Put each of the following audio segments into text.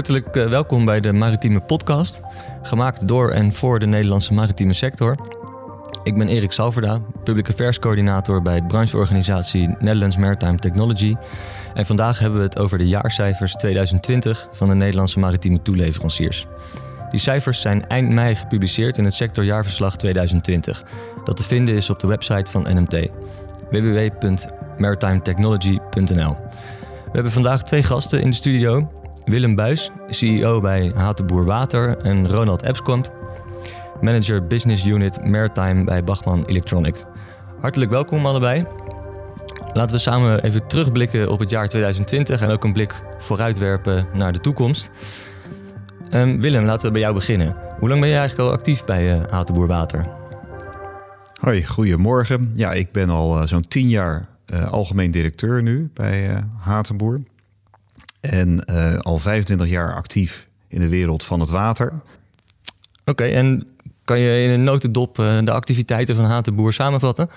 hartelijk eh, welkom bij de Maritieme Podcast, gemaakt door en voor de Nederlandse maritieme sector. Ik ben Erik Salverda, public affairs coördinator bij brancheorganisatie Netherlands Maritime Technology. En vandaag hebben we het over de jaarcijfers 2020 van de Nederlandse maritieme toeleveranciers. Die cijfers zijn eind mei gepubliceerd in het sectorjaarverslag 2020, dat te vinden is op de website van NMT, www.maritimetechnology.nl. We hebben vandaag twee gasten in de studio. Willem Buis, CEO bij Hatenboer Water en Ronald Epskont, manager Business Unit Maritime bij Bachman Electronic. Hartelijk welkom allebei. Laten we samen even terugblikken op het jaar 2020 en ook een blik vooruitwerpen naar de toekomst. Um, Willem, laten we bij jou beginnen. Hoe lang ben je eigenlijk al actief bij uh, Hatenboer Water? Hoi, goedemorgen. Ja, ik ben al uh, zo'n tien jaar uh, algemeen directeur nu bij Hatenboer. En al 25 jaar actief in de wereld van het water. Oké, okay, en kan je in een notendop de activiteiten van Hatenboer samenvatten?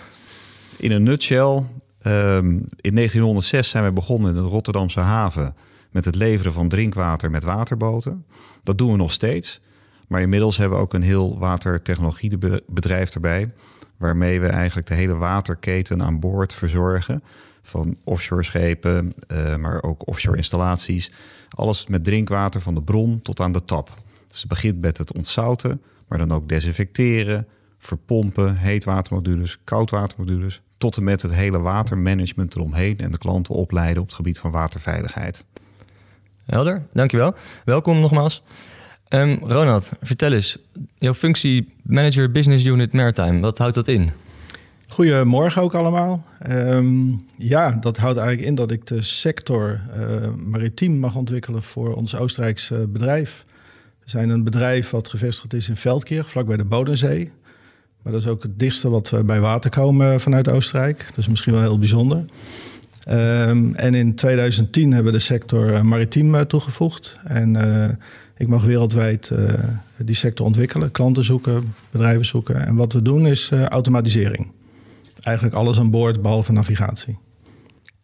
In een nutshell, um, in 1906 zijn we begonnen in de Rotterdamse haven met het leveren van drinkwater met waterboten. Dat doen we nog steeds. Maar inmiddels hebben we ook een heel watertechnologiebedrijf erbij. Waarmee we eigenlijk de hele waterketen aan boord verzorgen. Van offshore schepen, uh, maar ook offshore installaties. Alles met drinkwater van de bron tot aan de tap. Dus het begint met het ontzouten, maar dan ook desinfecteren, verpompen, heetwatermodules, koudwatermodules. Tot en met het hele watermanagement eromheen en de klanten opleiden op het gebied van waterveiligheid. Helder, dankjewel. Welkom nogmaals. Um, Ronald, vertel eens, jouw functie Manager Business Unit Maritime, wat houdt dat in? Goedemorgen ook allemaal. Um, ja, dat houdt eigenlijk in dat ik de sector uh, maritiem mag ontwikkelen voor ons Oostenrijkse bedrijf. We zijn een bedrijf wat gevestigd is in Veldkirch, vlakbij de Bodensee. Maar dat is ook het dichtste wat we bij water komen vanuit Oostenrijk. Dat is misschien wel heel bijzonder. Um, en in 2010 hebben we de sector uh, maritiem uh, toegevoegd. En ik mag wereldwijd die sector ontwikkelen, klanten zoeken, bedrijven zoeken. En wat we doen is automatisering. Eigenlijk alles aan boord behalve navigatie.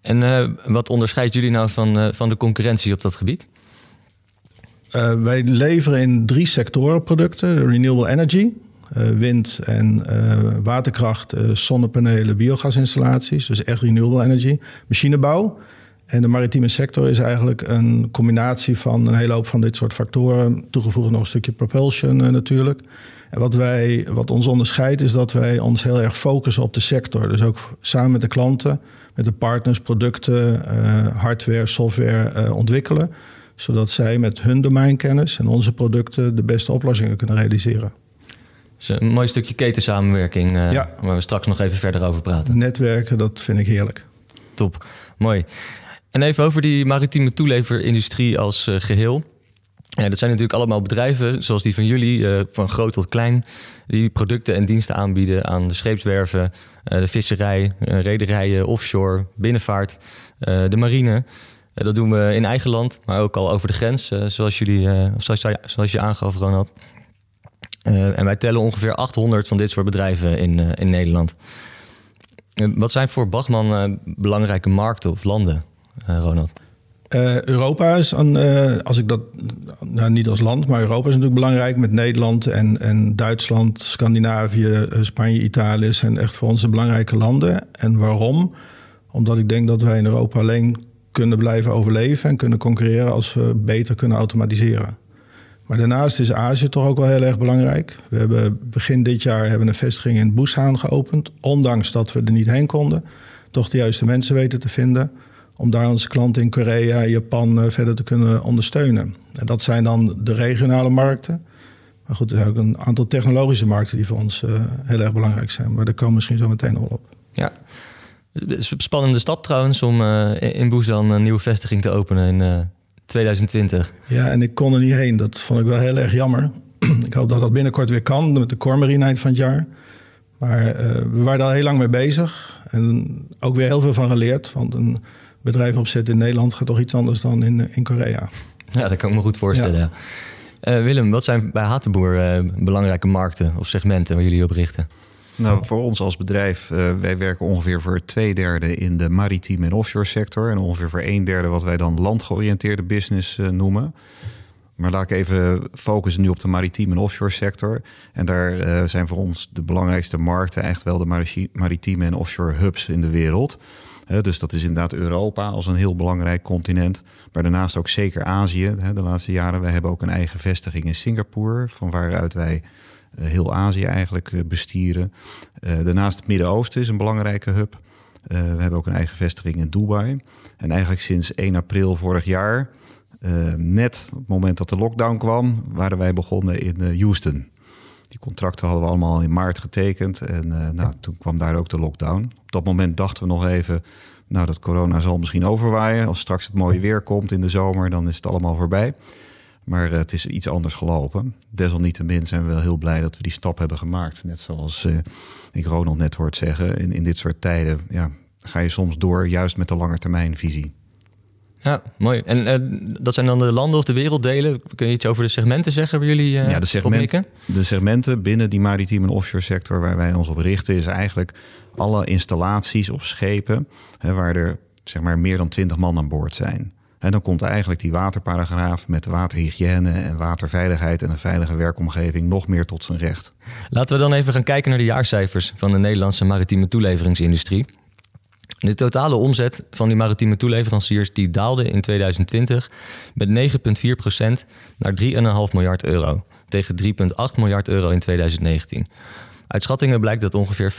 En wat onderscheidt jullie nou van, van de concurrentie op dat gebied? wij leveren in drie sectoren producten: renewable energy, wind- en waterkracht, zonnepanelen, biogasinstallaties. Dus echt renewable energy. Machinebouw. En de maritieme sector is eigenlijk een combinatie van een hele hoop van dit soort factoren. Toegevoegd nog een stukje propulsion natuurlijk. En wat, wij, wat ons onderscheidt is dat wij ons heel erg focussen op de sector. Dus ook samen met de klanten, met de partners, producten, hardware, software ontwikkelen. Zodat zij met hun domeinkennis en onze producten de beste oplossingen kunnen realiseren. Dus een mooi stukje ketensamenwerking, uh, ja. waar we straks nog even verder over praten. Netwerken, dat vind ik heerlijk. Top, mooi. En even over die maritieme toeleverindustrie als geheel. Ja, dat zijn natuurlijk allemaal bedrijven, zoals die van jullie, uh, van groot tot klein, die producten en diensten aanbieden aan de scheepswerven, de visserij, rederijen, offshore, binnenvaart, de marine. dat doen we in eigen land, maar ook al over de grens, zoals, jullie, zoals, zoals je aangaf, Ronald. En wij tellen ongeveer 800 van dit soort bedrijven in, in Nederland. Wat zijn voor Bachman belangrijke markten of landen, Ronald? Europa is, een, als ik dat nou, niet als land, maar Europa is natuurlijk belangrijk met Nederland en, en Duitsland, Scandinavië, Spanje, Italië zijn echt voor onze belangrijke landen. En waarom? Omdat ik denk dat wij in Europa alleen kunnen blijven overleven en kunnen concurreren als we beter kunnen automatiseren. Maar daarnaast is Azië toch ook wel heel erg belangrijk. We hebben begin dit jaar hebben een vestiging in Busan geopend. Ondanks dat we er niet heen konden. Toch de juiste mensen weten te vinden. Om daar onze klanten in Korea, Japan uh, verder te kunnen ondersteunen. En dat zijn dan de regionale markten. Maar goed, er zijn ook een aantal technologische markten die voor ons uh, heel erg belangrijk zijn. Maar daar komen we misschien zo meteen nog op. Ja, het is een spannende stap trouwens om uh, in Busan een nieuwe vestiging te openen. In, 2020. Ja, en ik kon er niet heen. Dat vond ik wel heel erg jammer. ik hoop dat dat binnenkort weer kan met de Cormarine eind van het jaar. Maar we waren daar heel lang mee bezig. En ook weer heel veel van geleerd. Want een bedrijf opzetten in Nederland gaat toch iets anders dan in, in Korea. Ja, dat kan ik me goed voorstellen. Ja. Uh, Willem, wat zijn bij Hatenboer uh, belangrijke markten of segmenten waar jullie op richten? Nou, voor ons als bedrijf, uh, wij werken ongeveer voor twee derde in de maritieme en offshore sector. En ongeveer voor een derde wat wij dan landgeoriënteerde business uh, noemen. Maar laat ik even focussen nu op de maritieme en offshore sector. En daar uh, zijn voor ons de belangrijkste markten echt wel de maritieme en offshore hubs in de wereld. Dus dat is inderdaad Europa als een heel belangrijk continent. Maar daarnaast ook zeker Azië. de laatste jaren. We hebben ook een eigen vestiging in Singapore, van waaruit wij uh, heel Azië eigenlijk uh, bestieren. daarnaast het Midden-Oosten is een belangrijke hub. we hebben ook een eigen vestiging in Dubai. En eigenlijk sinds 1 april vorig jaar net op het moment dat de lockdown kwam, waren wij begonnen in Houston. Die contracten hadden we allemaal in maart getekend. En uh, nou, toen kwam daar ook de lockdown. Op dat moment dachten we nog even, nou dat corona zal misschien overwaaien. Als straks het mooie weer komt in de zomer, dan is het allemaal voorbij. Maar het is iets anders gelopen. Desalniettemin zijn we wel heel blij dat we die stap hebben gemaakt. Net zoals ik Ronald net hoort zeggen. In, in dit soort tijden ja, ga je soms door, juist met de langetermijnvisie. Ja, mooi. En uh, dat zijn dan de landen of de werelddelen. Kun je iets over de segmenten zeggen waar jullie uh, ja, de, segment, de segmenten binnen die maritieme en offshore sector waar wij ons op richten... is eigenlijk alle installaties of schepen hè, waar er zeg maar, meer dan twintig man aan boord zijn. En dan komt eigenlijk die waterparagraaf met waterhygiëne en waterveiligheid en een veilige werkomgeving nog meer tot zijn recht. Laten we dan even gaan kijken naar de jaarcijfers van de Nederlandse maritieme toeleveringsindustrie. De totale omzet van die maritieme toeleveranciers die daalde in 2020 met 9,4% naar 3,5 miljard euro, tegen 3,8 miljard euro in 2019. Uit schattingen blijkt dat ongeveer 55%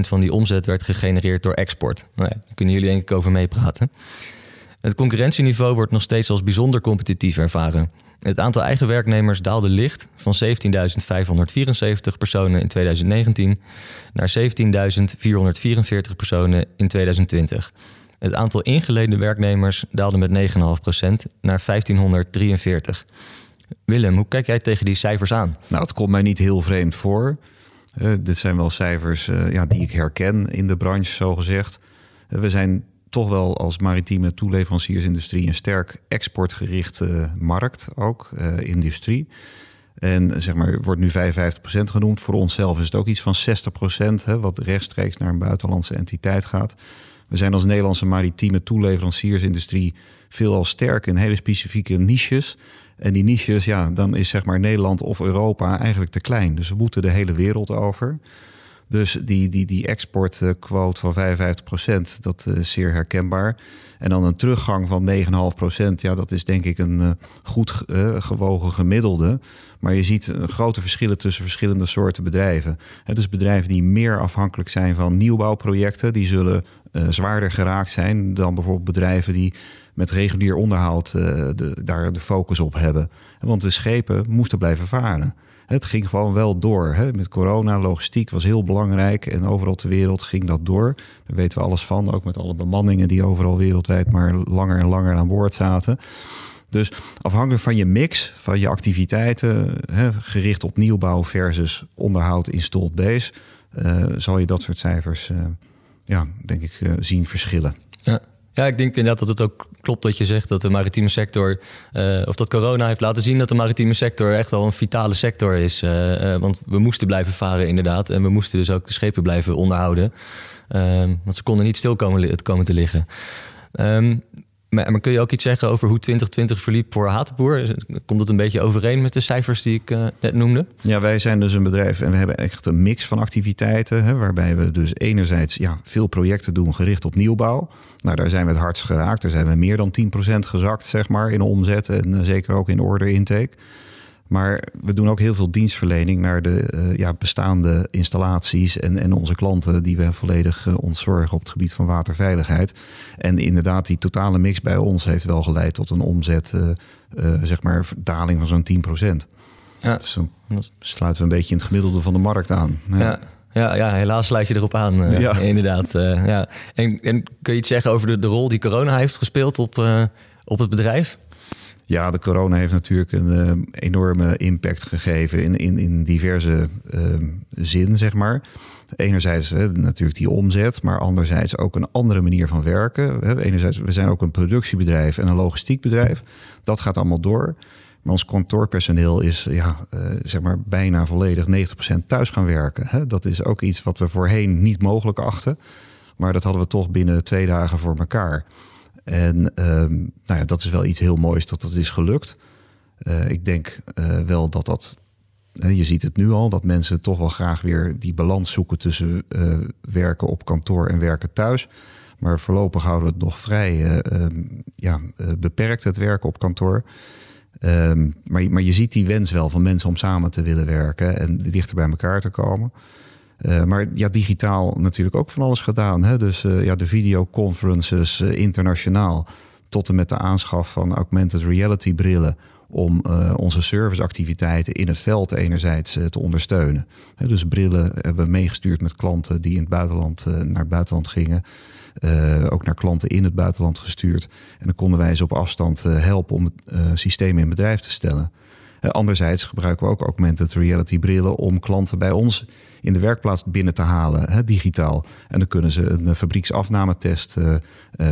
van die omzet werd gegenereerd door export. Nou daar kunnen jullie denk ik over meepraten. Het concurrentieniveau wordt nog steeds als bijzonder competitief ervaren. Het aantal eigen werknemers daalde licht van 17.574 personen in 2019 naar 17.444 personen in 2020. Het aantal ingeleden werknemers daalde met 9,5% naar 1543. Willem, hoe kijk jij tegen die cijfers aan? Nou, het komt mij niet heel vreemd voor. Uh, dit zijn wel cijfers uh, ja, die ik herken in de branche, zo gezegd. Uh, we zijn toch wel als maritieme toeleveranciersindustrie een sterk exportgerichte markt, ook uh, industrie. En zeg maar, wordt nu 55% genoemd. Voor onszelf is het ook iets van 60%, hè, wat rechtstreeks naar een buitenlandse entiteit gaat. We zijn als Nederlandse maritieme toeleveranciersindustrie veelal sterk in hele specifieke niches. En die niches, ja, dan is zeg maar Nederland of Europa eigenlijk te klein. Dus we moeten de hele wereld over. Dus die, die, die exportquote van 55% dat is zeer herkenbaar. En dan een teruggang van 9,5% ja, dat is denk ik een uh, goed uh, gewogen gemiddelde. Maar je ziet grote verschillen tussen verschillende soorten bedrijven. dus bedrijven die meer afhankelijk zijn van nieuwbouwprojecten, die zullen zwaarder geraakt zijn dan bijvoorbeeld bedrijven die met regulier onderhoud de, daar de focus op hebben. Want de schepen moesten blijven varen. Het ging gewoon wel door. Hè? Met corona, logistiek was heel belangrijk. En overal ter wereld ging dat door. Daar weten we alles van. Ook met alle bemanningen die overal wereldwijd maar langer en langer aan boord zaten. Dus afhankelijk van je mix, van je activiteiten, hè, gericht op nieuwbouw versus onderhoud installed base, uh, zal je dat soort cijfers, uh, ja, denk ik, uh, zien verschillen. Ja. Ja, ik denk inderdaad dat het ook klopt dat je zegt dat de maritieme sector, uh, of dat corona heeft laten zien dat de maritieme sector echt wel een vitale sector is. Uh, uh, want we moesten blijven varen inderdaad en we moesten dus ook de schepen blijven onderhouden. want ze konden niet stil komen, komen te liggen. Um, maar, kun je ook iets zeggen over hoe 2020 verliep voor Hatenboer? Komt het een beetje overeen met de cijfers die ik uh, net noemde? Ja, wij zijn dus een bedrijf en we hebben echt een mix van activiteiten. Hè, waarbij we dus enerzijds ja, veel projecten doen gericht op nieuwbouw. Nou, daar zijn we het hardst geraakt. Daar zijn we meer dan 10% gezakt, zeg maar, in omzet en uh, zeker ook in order intake. Maar we doen ook heel veel dienstverlening naar de uh, ja, bestaande installaties en, en onze klanten die we volledig uh, ontzorgen op het gebied van waterveiligheid. En inderdaad, die totale mix bij ons heeft wel geleid tot een omzet, uh, zeg maar, daling van zo'n 10%. Ja. Dus dan sluiten we een beetje in het gemiddelde van de markt aan. Ja. ja. Ja, ja, helaas sluit je erop aan, uh, ja. inderdaad. Uh, ja. En, en, kun je iets zeggen over de, de rol die corona heeft gespeeld op, uh, op het bedrijf? Ja, de corona heeft natuurlijk een uh, enorme impact gegeven in, in, in diverse uh, zin, zeg maar. Enerzijds uh, natuurlijk die omzet, maar anderzijds ook een andere manier van werken. Enerzijds, we zijn ook een productiebedrijf en een logistiekbedrijf. Dat gaat allemaal door. Maar ons kantoorpersoneel is ja, zeg maar bijna volledig 90% thuis gaan werken. Hè? Dat is ook iets wat we voorheen niet mogelijk achten. Maar dat hadden we toch binnen twee dagen voor elkaar. En um, nou ja, dat is wel iets heel moois dat dat is gelukt. ik denk wel dat dat je ziet het nu al, dat mensen toch wel graag weer die balans zoeken tussen werken op kantoor en werken thuis. Maar voorlopig houden we het nog vrij ehm, ja, beperkt, het werken op kantoor. Ehm, maar, maar je ziet die wens wel van mensen om samen te willen werken en dichter bij elkaar te komen. Uh, maar ja, digitaal natuurlijk ook van alles gedaan. Hè? Dus uh, ja, de videoconferences uh, internationaal tot en met de aanschaf van augmented reality brillen om onze serviceactiviteiten in het veld enerzijds te ondersteunen. dus brillen hebben we meegestuurd met klanten die in het buitenland naar het buitenland gingen. Ook naar klanten in het buitenland gestuurd. En dan konden wij ze op afstand helpen om het systeem in bedrijf te stellen. Anderzijds gebruiken we ook augmented reality brillen om klanten bij ons in de werkplaats binnen te halen, hè, digitaal. En dan kunnen ze een fabrieksafnametest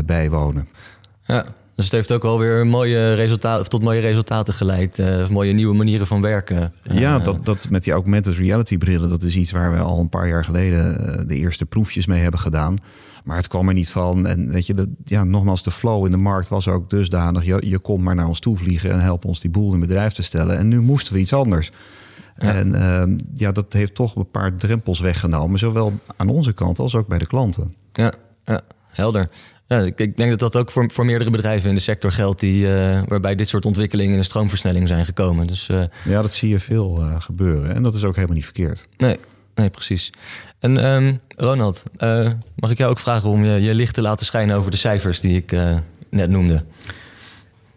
bijwonen. Ja, dus het heeft ook alweer mooie resultaten, tot mooie resultaten geleid. Uh, mooie nieuwe manieren van werken. Ja, dat, dat met die augmented reality brillen, dat is iets waar we al een paar jaar geleden de eerste proefjes mee hebben gedaan. Maar het kwam er niet van. En weet je, de, ja, nogmaals, de flow in de markt was ook dusdanig. Je, je komt maar naar ons toe vliegen en help ons die boel in bedrijf te stellen. En nu moesten we iets anders. En uh, ja, dat heeft toch een paar drempels weggenomen. Zowel aan onze kant als ook bij de klanten. Ja, ja helder. Ja, ik, ik denk dat dat ook voor, voor meerdere bedrijven in de sector geldt... Die, uh, waarbij dit soort ontwikkelingen in een stroomversnelling zijn gekomen. Dus, uh, ja, dat zie je veel uh, gebeuren. En dat is ook helemaal niet verkeerd. Nee, nee precies. En um, Ronald, uh, mag ik jou ook vragen om je, je licht te laten schijnen over de cijfers die ik uh, net noemde?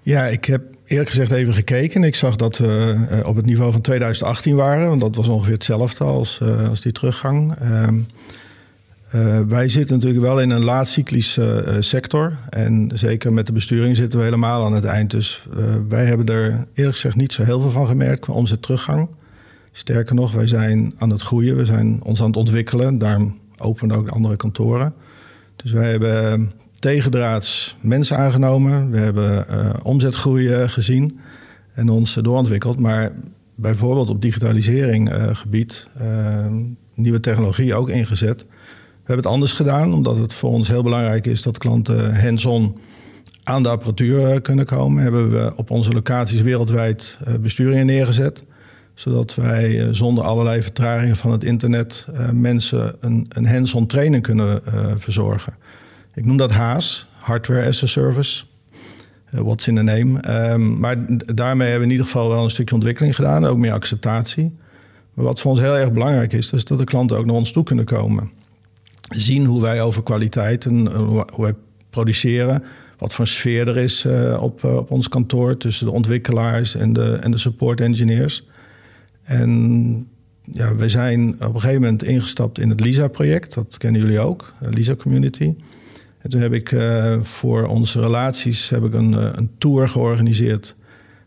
Ja, ik heb eerlijk gezegd even gekeken. Ik zag dat we uh, op het niveau van 2018 waren. Want dat was ongeveer hetzelfde als, als die teruggang. Um, wij zitten natuurlijk wel in een laatcyclische sector. En zeker met de besturing zitten we helemaal aan het eind. Dus wij hebben er eerlijk gezegd niet zo heel veel van gemerkt qua omzet teruggang. Sterker nog, wij zijn aan het groeien, we zijn ons aan het ontwikkelen. Daarom openen ook andere kantoren. Dus wij hebben tegendraads mensen aangenomen. We hebben uh, omzetgroei uh, gezien en ons doorontwikkeld. Maar bijvoorbeeld op digitalisering gebied, nieuwe technologie ook ingezet. We hebben het anders gedaan, omdat het voor ons heel belangrijk is dat klanten hands-on aan de apparatuur kunnen komen. Hebben we op onze locaties wereldwijd besturingen neergezet zodat wij eh, zonder allerlei vertragingen van het internet uh, mensen een, een hands-on training kunnen uh, verzorgen. Ik noem dat HAAS, Hardware as a Service. what's in the name. Um, maar daarmee hebben we in ieder geval wel een stukje ontwikkeling gedaan, ook meer acceptatie. Maar wat voor ons heel erg belangrijk is, is dat de klanten ook naar ons toe kunnen komen. Zien hoe wij over kwaliteit en hoe wij produceren, wat voor sfeer er is op, op ons kantoor tussen de ontwikkelaars en de, en de support engineers. En ja, wij zijn op een gegeven moment ingestapt in het LISA-project. Dat kennen jullie ook, LISA Community. En toen heb ik uh, voor onze relaties heb ik een, uh, een tour georganiseerd.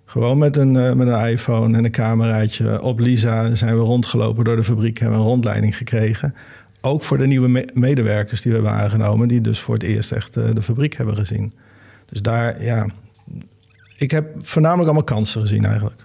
Gewoon met een, met een iPhone en een cameraatje op Lisa zijn we rondgelopen door de fabriek. Hebben een rondleiding gekregen. Ook voor de nieuwe me medewerkers die we hebben aangenomen. Die dus voor het eerst echt de fabriek hebben gezien. Dus daar, ja... Ik heb voornamelijk allemaal kansen gezien eigenlijk.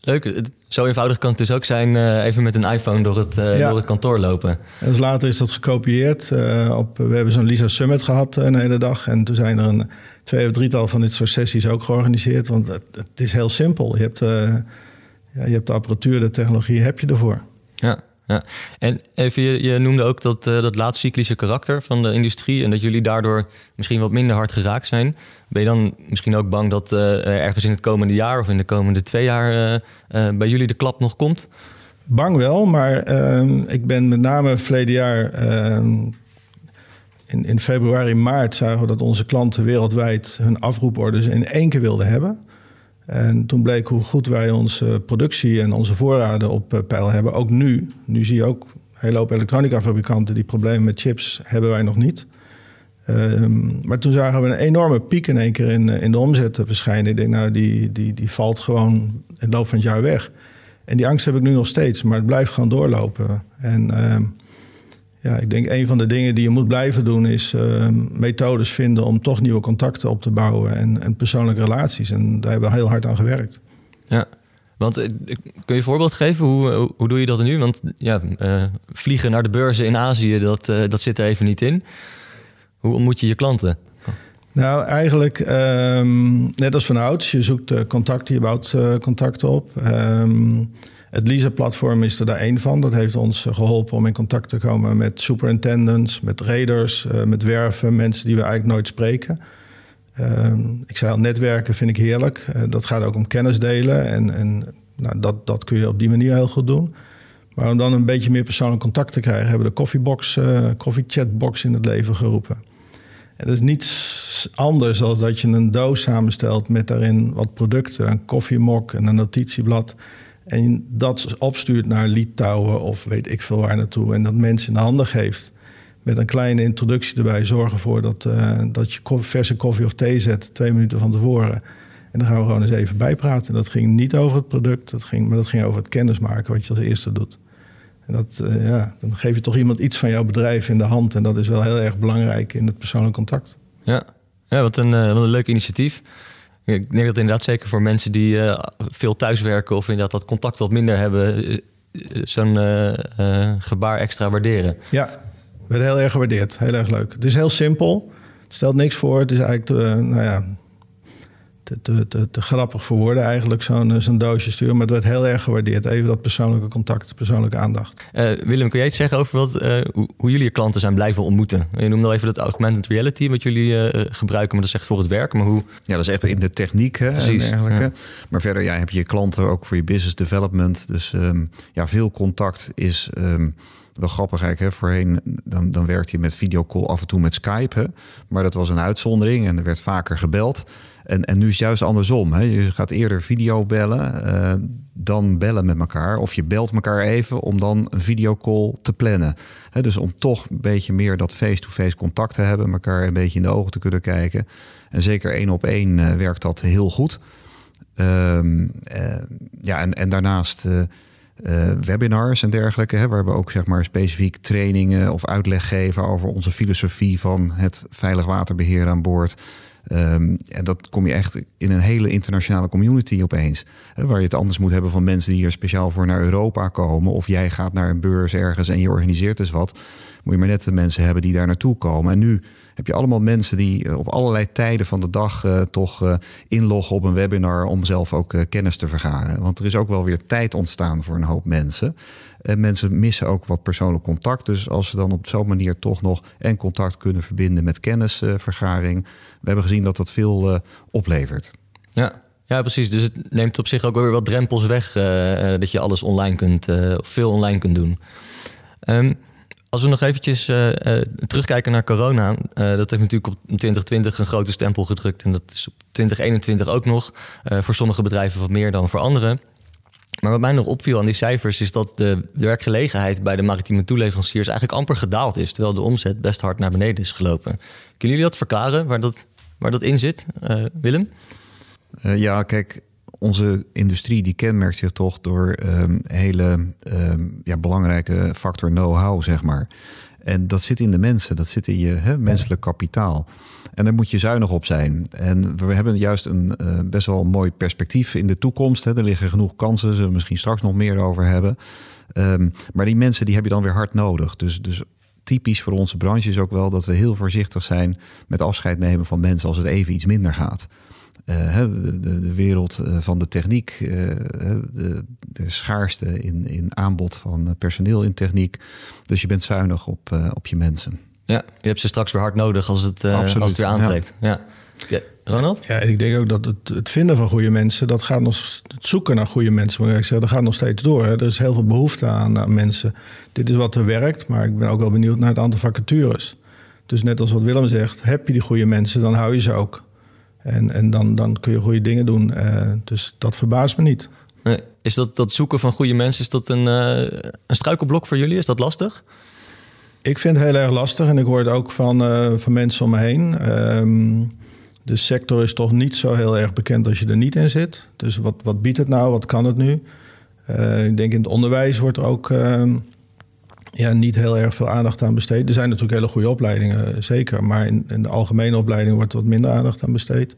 Leuk. Zo eenvoudig kan het dus ook zijn, uh, even met een iPhone door het, uh, ja. door het kantoor lopen. En dus later is dat gekopieerd. Uh, op, we hebben zo'n Lisa Summit gehad een hele dag. En toen zijn er een twee of drietal van dit soort sessies ook georganiseerd. Want het, het is heel simpel. Je hebt, ja, je hebt de apparatuur, de technologie heb je ervoor. Ja. Ja, en even, je, je noemde ook dat, uh, dat laatcyclische karakter van de industrie en dat jullie daardoor misschien wat minder hard geraakt zijn. Ben je dan misschien ook bang dat uh, ergens in het komende jaar of in de komende twee jaar uh, bij jullie de klap nog komt? Bang wel, maar ehm, ik ben met name verleden jaar ehm, in, in februari, maart zagen we dat onze klanten wereldwijd hun afroeporders in één keer wilden hebben. En toen bleek hoe goed wij onze productie en onze voorraden op eh, peil hebben. Ook nu. Nu zie je ook een hele hoop elektronica-fabrikanten die problemen met chips hebben wij nog niet. Um, maar toen zagen we een enorme piek in één keer in, eh, in de omzet verschijnen. Ik denk, nou, die, die, die valt gewoon in het loop van het jaar weg. En die angst heb ik nu nog steeds, maar het blijft gewoon doorlopen. En um, ja, ik denk een van de dingen die je moet blijven doen is uh, methodes vinden om toch nieuwe contacten op te bouwen en, en, persoonlijke relaties. En daar hebben we heel hard aan gewerkt. Ja, want eh, kun je een voorbeeld geven? Hoe, hoe doe je dat nu? Want ja, uh, vliegen naar de beurzen in Azië, dat, uh, dat zit er even niet in. Hoe ontmoet je je klanten? Nou, eigenlijk ehm, net als van ouds. Je zoekt contacten, je bouwt contacten op. Um, het Lisa-platform is er daar één van. Dat heeft ons geholpen om in contact te komen met superintendents, met raiders, uh, met werven, mensen die we eigenlijk nooit spreken. Um, ik zei al, netwerken vind ik heerlijk. dat gaat ook om kennis delen en, en nou, dat, dat kun je op die manier heel goed doen. Maar om dan een beetje meer persoonlijk contact te krijgen, hebben we de koffiebox, koffiechatbox in het leven geroepen. En dat is niets anders dan dat je een doos samenstelt met daarin wat producten, een koffiemok en een notitieblad. En dat opstuurt naar Litouwen of weet ik veel waar naartoe. En dat mensen in de handen geeft. Met een kleine introductie erbij. Zorgen ervoor dat, uh, dat je verse koffie of thee zet twee minuten van tevoren. En dan gaan we gewoon eens even bijpraten. Dat ging niet over het product, dat ging, maar dat ging over het kennismaken wat je als eerste doet. En dat, uh, ja, dan geef je toch iemand iets van jouw bedrijf in de hand. En dat is wel heel erg belangrijk in het persoonlijk contact. Ja, ja wat, een, uh, wat een leuk initiatief. Ik denk dat inderdaad zeker voor mensen die uh, veel thuiswerken... of inderdaad dat contact wat minder hebben... zo'n gebaar extra waarderen. Ja, werd heel erg gewaardeerd. Heel erg leuk. Het is heel simpel. Het stelt niks voor. Het is eigenlijk, nou ja, te, te, te, te, grappig voor woorden eigenlijk, zo'n eh, zo'n doosje sturen. Maar het werd heel erg gewaardeerd. Even dat persoonlijke contact, persoonlijke aandacht. Uh, Willem, kun jij iets zeggen over wat, uh, hoe, hoe, jullie je klanten zijn blijven ontmoeten? Je noemde al even dat augmented reality wat jullie uh, gebruiken, maar dat is echt voor het werk. Maar hoe... Ja, dat is echt in de techniek hè, Precies, en dergelijke. Ja. Maar verder ja, heb je je klanten ook voor je business development. Dus um, ja, veel contact is... Um, wel grappig eigenlijk. Hè? Voorheen dan, dan werkte je met videocall af en toe met Skype. Hè? Maar dat was een uitzondering en er werd vaker gebeld. En, en nu is het juist andersom. Hè? Je gaat eerder video bellen uh, dan bellen met elkaar. Of je belt elkaar even om dan een videocall te plannen. Hè? Dus om toch een beetje meer dat face-to-face contact te hebben. Elkaar een beetje in de ogen te kunnen kijken. En zeker één op één uh, werkt dat heel goed. Um, uh, ja, en, en daarnaast uh, webinars en dergelijke, hè, waar we ook zeg maar specifiek trainingen of uitleg geven over onze filosofie van het veilig waterbeheer aan boord. Um, en dat kom je echt in een hele internationale community opeens. Hè, waar je het anders moet hebben van mensen die hier speciaal voor naar Europa komen. Of jij gaat naar een beurs ergens en je organiseert dus wat. Moet je maar net de mensen hebben die daar naartoe komen. En nu heb je allemaal mensen die eh, op allerlei tijden van de dag uh, toch uh, inloggen op een webinar om zelf ook kennis te vergaren. Want er is ook wel weer tijd ontstaan voor een hoop mensen. En mensen missen ook wat persoonlijk contact. Dus als ze dan op zo'n manier toch nog en contact kunnen verbinden met kennisvergaring. we hebben gezien dat dat veel oplevert. Ja. Ja, precies. Dus het neemt op zich ook weer wat drempels weg dat je alles online kunt, of veel online kunt doen. Um, als we nog eventjes uh, uh, terugkijken naar corona, uh, dat heeft natuurlijk op 2020 een grote stempel gedrukt. En dat is op 2021 ook nog. voor sommige bedrijven wat meer dan voor anderen. Maar wat mij nog opviel aan die cijfers is dat de, de werkgelegenheid bij de maritieme toeleveranciers eigenlijk amper gedaald is. Terwijl de omzet best hard naar beneden is gelopen. Kunnen jullie dat verklaren waar dat, waar dat in zit, Willem? ja, kijk, onze industrie die kenmerkt zich toch door um, hele um, ja, belangrijke factor know-how, zeg maar. En dat zit in de mensen, dat zit in je hè, menselijk kapitaal. En daar moet je zuinig op zijn. En we hebben juist een uh, best wel mooi perspectief in de toekomst. Hè. Er liggen genoeg kansen, zullen we misschien straks nog meer over hebben. Um, maar die mensen die heb je dan weer hard nodig. Dus, dus typisch voor onze branche is ook wel dat we heel voorzichtig zijn met afscheid nemen van mensen als het even iets minder gaat. Uh, de, de, de, wereld eh, van de techniek, uh, de, de, schaarste in, in aanbod van personeel in techniek. Dus je bent zuinig op, op je mensen. Ja, je hebt ze straks weer hard nodig als het, als het weer aantrekt. Ja. ja. Ronald? Ja, ik denk ook dat het, het, vinden van goede mensen, dat gaat nog, het zoeken naar goede mensen, moet ik zeggen, dat gaat nog steeds door. Hè. Er is heel veel behoefte aan, aan mensen. Dit is wat er werkt, maar ik ben ook wel benieuwd naar het aantal vacatures. Dus net als wat Willem zegt, heb je die goede mensen, dan hou je ze ook. En, en dan, dan kun je goede dingen doen. Uh, dus dat verbaast me niet. Nee. Is dat, dat zoeken van goede mensen, is dat een, uh, een struikelblok voor jullie? Is dat lastig? Ik vind het heel erg lastig en ik hoor het ook van, uh, van mensen om me heen. Um, de sector is toch niet zo heel erg bekend als je er niet in zit. Dus wat, wat biedt het nou? Wat kan het nu? ik denk in het onderwijs wordt er ook ehm, ja, niet heel erg veel aandacht aan besteed. Er zijn natuurlijk hele goede opleidingen, zeker. Maar in, de algemene opleiding wordt wat minder aandacht aan besteed.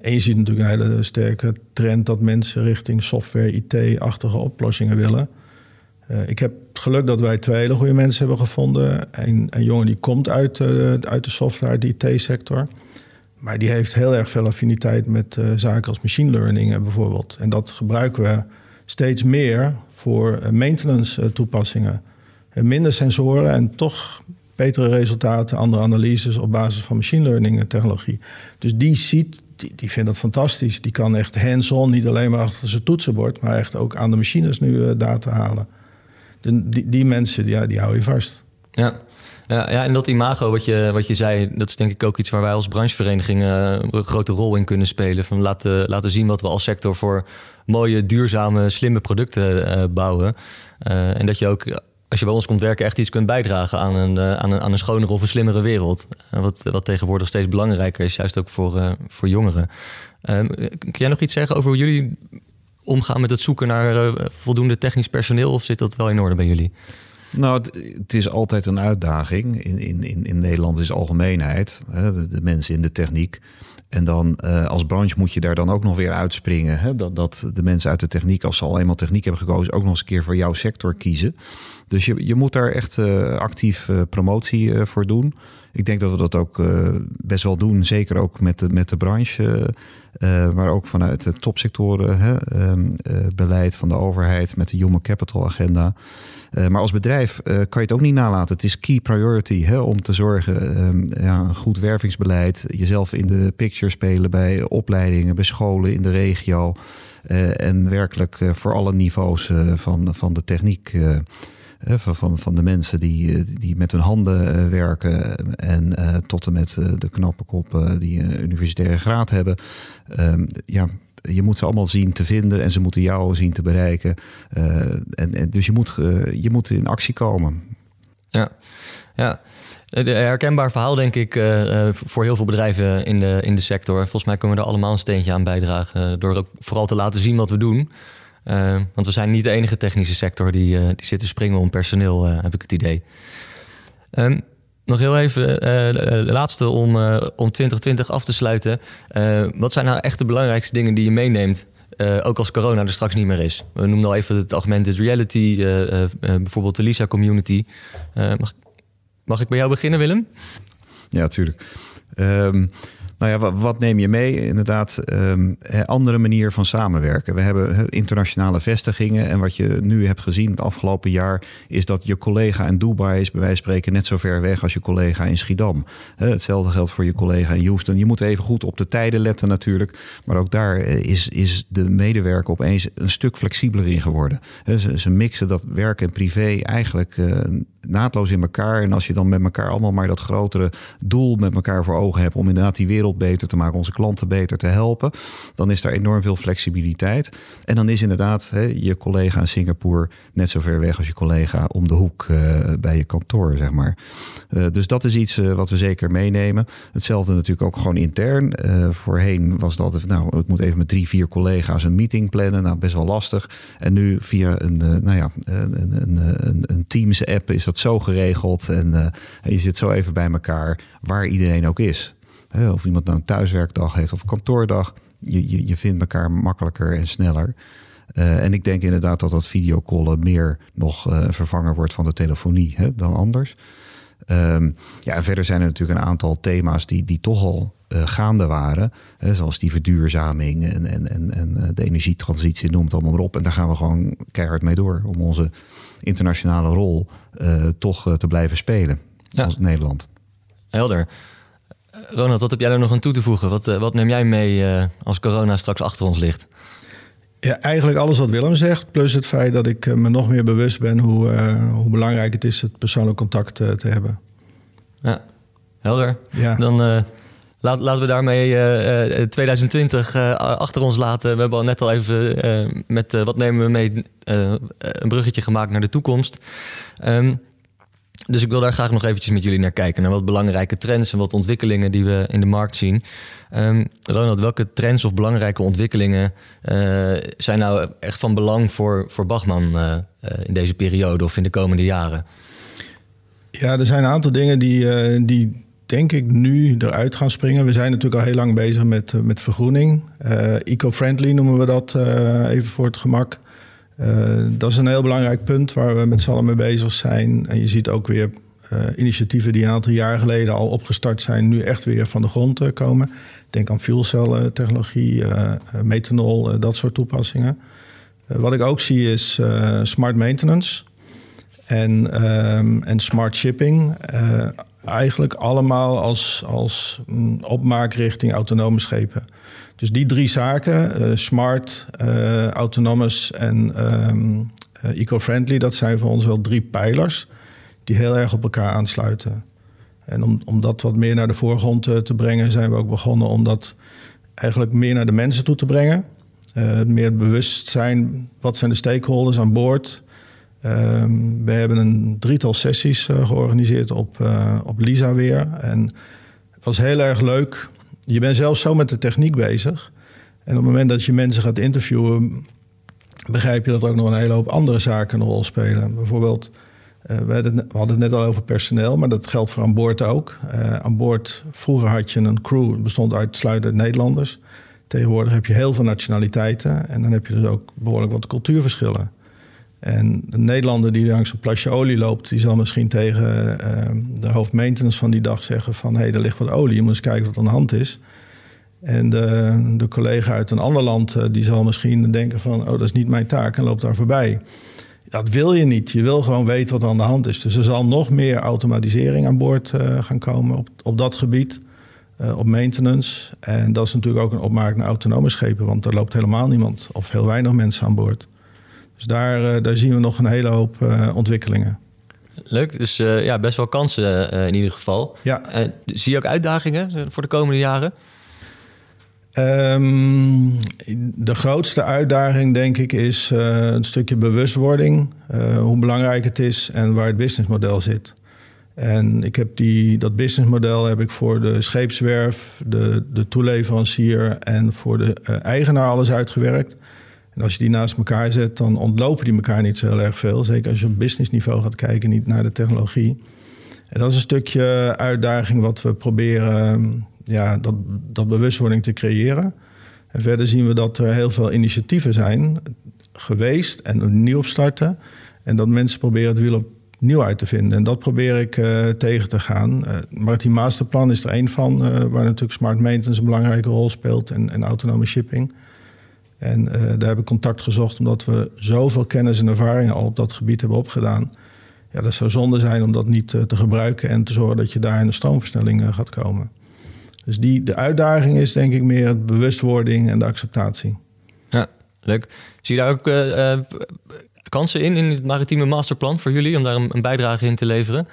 En je ziet natuurlijk een hele sterke trend dat mensen richting software, IT-achtige oplossingen willen. Uh, ik heb het geluk dat wij twee hele goede mensen hebben gevonden. Een, een jongen die komt uit, uh, uit de software, de IT-sector. maar die heeft heel erg veel affiniteit met zaken als machine learning bijvoorbeeld. En dat gebruiken we steeds meer voor maintenance toepassingen. Minder sensoren en toch betere resultaten, andere analyses op basis van machine learning technologie. Dus die ziet, die, die vindt dat fantastisch. Die kan echt hands-on, niet alleen maar achter zijn toetsenbord, maar echt ook aan de machines nu data halen. Die, die mensen, ja, die hou je vast. Ja. Ja, ja, en dat imago wat je, wat je zei, dat is denk ik ook iets waar wij als branchevereniging uh, een grote rol in kunnen spelen. Van laten, laten zien wat we als sector voor mooie, duurzame, slimme producten bouwen. En dat je ook, als je bij ons komt werken, echt iets kunt bijdragen aan een, aan een, aan een schonere of een slimmere wereld. wat, wat tegenwoordig steeds belangrijker is, juist ook voor, voor jongeren. Ehm, kun jij nog iets zeggen over hoe jullie omgaan met het zoeken naar voldoende technisch personeel? Of zit dat wel in orde bij jullie? Nou, het, is altijd een uitdaging. In, in, in Nederland is algemeenheid, hè, de, mensen in de techniek. En dan uh, als branche moet je daar dan ook nog weer uitspringen. Hè? Dat, dat de mensen uit de techniek, als ze al eenmaal techniek hebben gekozen, ook nog eens een keer voor jouw sector kiezen. Dus je, je moet daar echt uh, actief uh, promotie voor doen. Ik denk dat we dat ook best wel doen, zeker ook met de, met de branche. maar ook vanuit het topsectoren, um, beleid van de overheid met de Human Capital Agenda. Maar als bedrijf kan je het ook niet nalaten. Het is key priority hè, om te zorgen, um, ja, een goed wervingsbeleid, jezelf in de picture spelen bij opleidingen, bij scholen in de regio. En werkelijk voor alle niveaus van, van de techniek. Van, van, de mensen die, die met hun handen werken en tot en met de knappe koppen die een universitaire graad hebben. Um, ja, je moet ze allemaal zien te vinden en ze moeten jou zien te bereiken. En, en, dus je moet, je moet in actie komen. Ja, ja. Herkenbaar verhaal, denk ik, voor heel veel bedrijven in de, in de sector. Volgens mij kunnen we er allemaal een steentje aan bijdragen. Door ook vooral te laten zien wat we doen. Want we zijn niet de enige technische sector die, die zit te springen om personeel, heb ik het idee. Um, nog heel even de laatste om, om 2020 af te sluiten. Wat zijn nou echt de belangrijkste dingen die je meeneemt? ook als corona er straks niet meer is. We noemden al even het augmented reality, bijvoorbeeld de Lisa community. mag, mag ik bij jou beginnen, Willem? Ja, tuurlijk. Um, nou ja, wat, neem je mee? Inderdaad, um, andere manier van samenwerken. We hebben internationale vestigingen. En wat je nu hebt gezien het afgelopen jaar, is dat je collega in Dubai is bij wijze van spreken net zo ver weg als je collega in Schiedam. Hetzelfde geldt voor je collega in Houston. Je moet even goed op de tijden letten natuurlijk. Maar ook daar eh, is, is de medewerker opeens een stuk flexibeler in geworden. Ze, ze mixen dat werk en privé eigenlijk uh, naadloos in elkaar. En als je dan met elkaar allemaal maar dat grotere doel met elkaar voor ogen hebt om inderdaad die wereld beter te maken, onze klanten beter te helpen, dan is daar enorm veel flexibiliteit. En dan is inderdaad hè, je collega in Singapore net zo ver weg als je collega om de hoek uh, bij je kantoor, zeg maar. Uh, dus dat is iets uh, wat we zeker meenemen. Hetzelfde natuurlijk ook gewoon intern. voorheen was dat nou, ik moet even met drie, vier collega's een meeting plannen. Nou, best wel lastig. En nu via een, nou ja, een, een, een, een Teams-app is dat zo geregeld. En je zit zo even bij elkaar waar iedereen ook is. Of iemand nou een thuiswerkdag heeft of kantoordag. Je, je, je vindt elkaar makkelijker en sneller. Uh, en ik denk inderdaad dat dat videocallen meer nog uh, vervangen wordt van de telefonie hè, dan anders. Um, ja, en verder zijn er natuurlijk een aantal thema's die, die toch al gaande waren. Hè, zoals die verduurzaming en, en, en, en de energietransitie, noem het allemaal maar op. En daar gaan we gewoon keihard mee door om onze internationale rol toch te blijven spelen ja. als Nederland. Helder. Ronald, wat heb jij er nog aan toe te voegen? Wat, eh, wat neem jij mee uh, als corona straks achter ons ligt? Ja, eigenlijk alles wat Willem zegt. Plus het feit dat ik eh, me nog meer bewust ben hoe, uh, hoe belangrijk het is het persoonlijk contact uh, te hebben. Ja, helder. Ja. Dan laat, laten we daarmee 2020 achter ons laten. We hebben al net al even met wat nemen we mee een bruggetje gemaakt naar de toekomst. Um, dus ik wil daar graag nog eventjes met jullie naar kijken. Naar wat belangrijke trends en wat ontwikkelingen die we in de markt zien. Um, Ronald, welke trends of belangrijke ontwikkelingen zijn nou echt van belang voor, voor Bachman in deze periode of in de komende jaren? Ja, er zijn een aantal dingen die, die denk ik nu eruit gaan springen. We zijn natuurlijk al heel lang bezig met, met vergroening. Eco-friendly noemen we dat even voor het gemak. Dat is een heel belangrijk punt waar we met z'n allen mee bezig zijn. En je ziet ook weer initiatieven die een aantal jaar geleden al opgestart zijn, nu echt weer van de grond komen. Denk aan fuelcellentechnologie, methanol, dat soort toepassingen. wat ik ook zie is smart maintenance en, ehm, en smart shipping eigenlijk allemaal als, als opmaak richting autonome schepen. Dus die drie zaken, uh, smart, uh, autonomous en um, uh, eco-friendly, dat zijn voor ons wel drie pijlers die heel erg op elkaar aansluiten. En om, om dat wat meer naar de voorgrond te brengen, zijn we ook begonnen om dat eigenlijk meer naar de mensen toe te brengen. meer bewust zijn, wat zijn de stakeholders aan boord? Um, we hebben een drietal sessies uh, georganiseerd op, uh, op Lisa weer. En het was heel erg leuk. Je bent zelf zo met de techniek bezig. En op het moment dat je mensen gaat interviewen, begrijp je dat er ook nog een hele hoop andere zaken een rol spelen. Bijvoorbeeld, uh, we, hadden het, net al over personeel, maar dat geldt voor aan boord ook. aan boord, vroeger had je een crew, bestond uitsluitend uit Nederlanders. Tegenwoordig heb je heel veel nationaliteiten en dan heb je dus ook behoorlijk wat cultuurverschillen. En een Nederlander die langs een plasje olie loopt, die zal misschien tegen uh, de hoofdmaintenance van die dag zeggen van hé, hey, er ligt wat olie, je moet eens kijken wat aan de hand is. En de, de collega uit een ander land, uh, die zal misschien denken van oh, dat is niet mijn taak en loopt daar voorbij. Dat wil je niet. Je wil gewoon weten wat aan de hand is. Dus er zal nog meer automatisering aan boord uh, gaan komen op, op dat gebied, op maintenance. En dat is natuurlijk ook een opmaak naar autonome schepen, want er loopt helemaal niemand of heel weinig mensen aan boord. Dus daar, eh, daar zien we nog een hele hoop eh, ontwikkelingen. Leuk, dus eh, ja, best wel kansen in ieder geval. Ja. zie je ook uitdagingen voor de komende jaren? Um, de grootste uitdaging, denk ik, is uh, een stukje bewustwording. Uh, hoe belangrijk het is en waar het businessmodel zit. En ik heb die, dat businessmodel heb ik voor de scheepswerf, de, de toeleverancier en voor de uh, eigenaar alles uitgewerkt. En als je die naast elkaar zet, dan ontlopen die elkaar niet zo heel erg veel. Zeker als je op businessniveau gaat kijken, niet naar de technologie. En dat is een stukje uitdaging wat we proberen ja, dat, dat bewustwording te creëren. En verder zien we dat er heel veel initiatieven zijn geweest en nieuw opstarten. En dat mensen proberen het wiel opnieuw uit te vinden. En dat probeer ik uh, tegen te gaan. Uh, Maritiem Masterplan is er één van, uh, waar natuurlijk smart maintenance een belangrijke rol speelt en, en autonome shipping. En uh, daar heb ik contact gezocht omdat we zoveel kennis en ervaringen al op dat gebied hebben opgedaan. Ja, dat zou zonde zijn om dat niet uh, te gebruiken en te zorgen dat je daar in de stroomversnelling uh, gaat komen. Dus die, de uitdaging is denk ik meer het bewustwording en de acceptatie. Ja, leuk. Zie je daar ook kansen in, in het maritieme masterplan voor jullie, om daar een, een bijdrage in te leveren?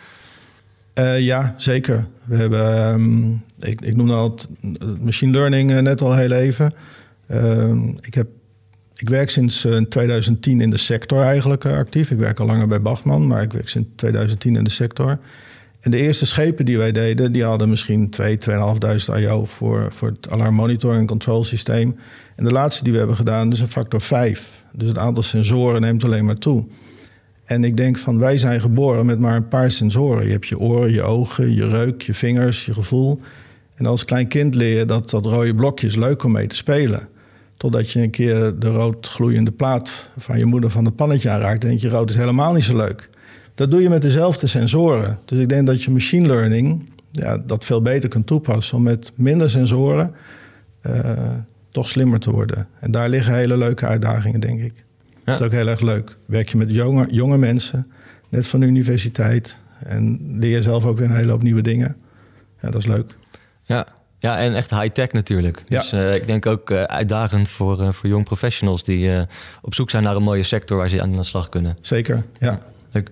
ja, zeker. We hebben, um, ik, ik noemde al het machine learning net al heel even. Ehm, ik, heb, ik werk sinds 2010 eh, in de sector eigenlijk eh, actief. Ik werk al langer bij Bachman, maar ik werk sinds 2010 in de sector. En de eerste schepen die wij deden, die hadden misschien 2, 2.500 IO voor, voor het alarm monitoring en control systeem. En de laatste die we hebben gedaan is een factor 5. Dus het aantal sensoren neemt alleen maar toe. En ik denk van wij zijn geboren met maar een paar sensoren. Je hebt je oren, je ogen, je reuk, je vingers, je gevoel. En als klein kind leer je dat dat rode blokje is leuk om mee te spelen. Totdat je een keer de rood gloeiende plaat van je moeder van het pannetje aanraakt. En denk je, rood is helemaal niet zo leuk. Dat doe je met dezelfde sensoren. Dus ik denk dat je machine learning ja, dat veel beter kunt toepassen. Om met minder sensoren uh, toch slimmer te worden. En daar liggen hele leuke uitdagingen, denk ik. Ja. Dat is ook heel erg leuk. Werk je met jonge, jonge mensen, net van de universiteit. En leer je zelf ook weer een hele hoop nieuwe dingen. Ja, dat is leuk. Ja, ja, en echt high-tech natuurlijk. Ja. Dus uh, ik denk ook uh, uitdagend voor, uh, voor jong professionals die op zoek zijn naar een mooie sector waar ze aan de slag kunnen. Zeker, ja. Leuk.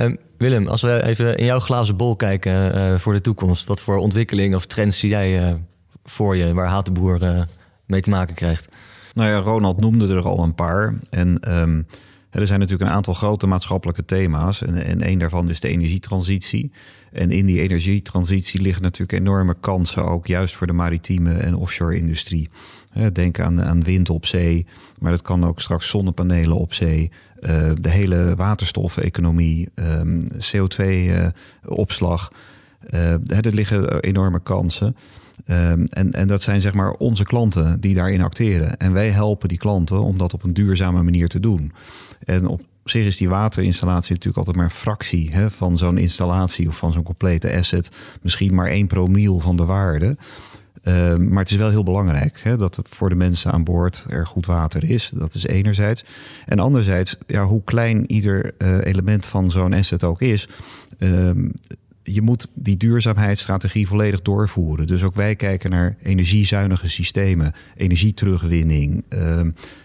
Um, Willem, als we even in jouw glazen bol kijken voor de toekomst, wat voor ontwikkelingen of trends zie jij voor je waar Haat de Boer mee te maken krijgt? Nou ja, Ronald noemde er al een paar. En um, er zijn natuurlijk een aantal grote maatschappelijke thema's. En, en een daarvan is de energietransitie. En in die energietransitie liggen natuurlijk enorme kansen, ook juist voor de maritieme en offshore industrie. Denk aan, aan wind op zee, maar dat kan ook straks zonnepanelen op zee. Uh, de hele waterstofeconomie, um, CO2-opslag. Uh, uh, er liggen enorme kansen. Um, en, en dat zijn zeg maar onze klanten die daarin acteren. En wij helpen die klanten om dat op een duurzame manier te doen. En Op zich is die waterinstallatie natuurlijk altijd maar een fractie hè, van zo'n installatie of van zo'n complete asset. Misschien maar één promiel van de waarde. Ehm, maar het is wel heel belangrijk hè, dat voor de mensen aan boord er goed water is. Dat is enerzijds. En anderzijds, ja, hoe klein ieder uh, element van zo'n asset ook is. Um, je moet die duurzaamheidsstrategie volledig doorvoeren. Dus ook wij kijken naar energiezuinige systemen, energieterugwinning, uh,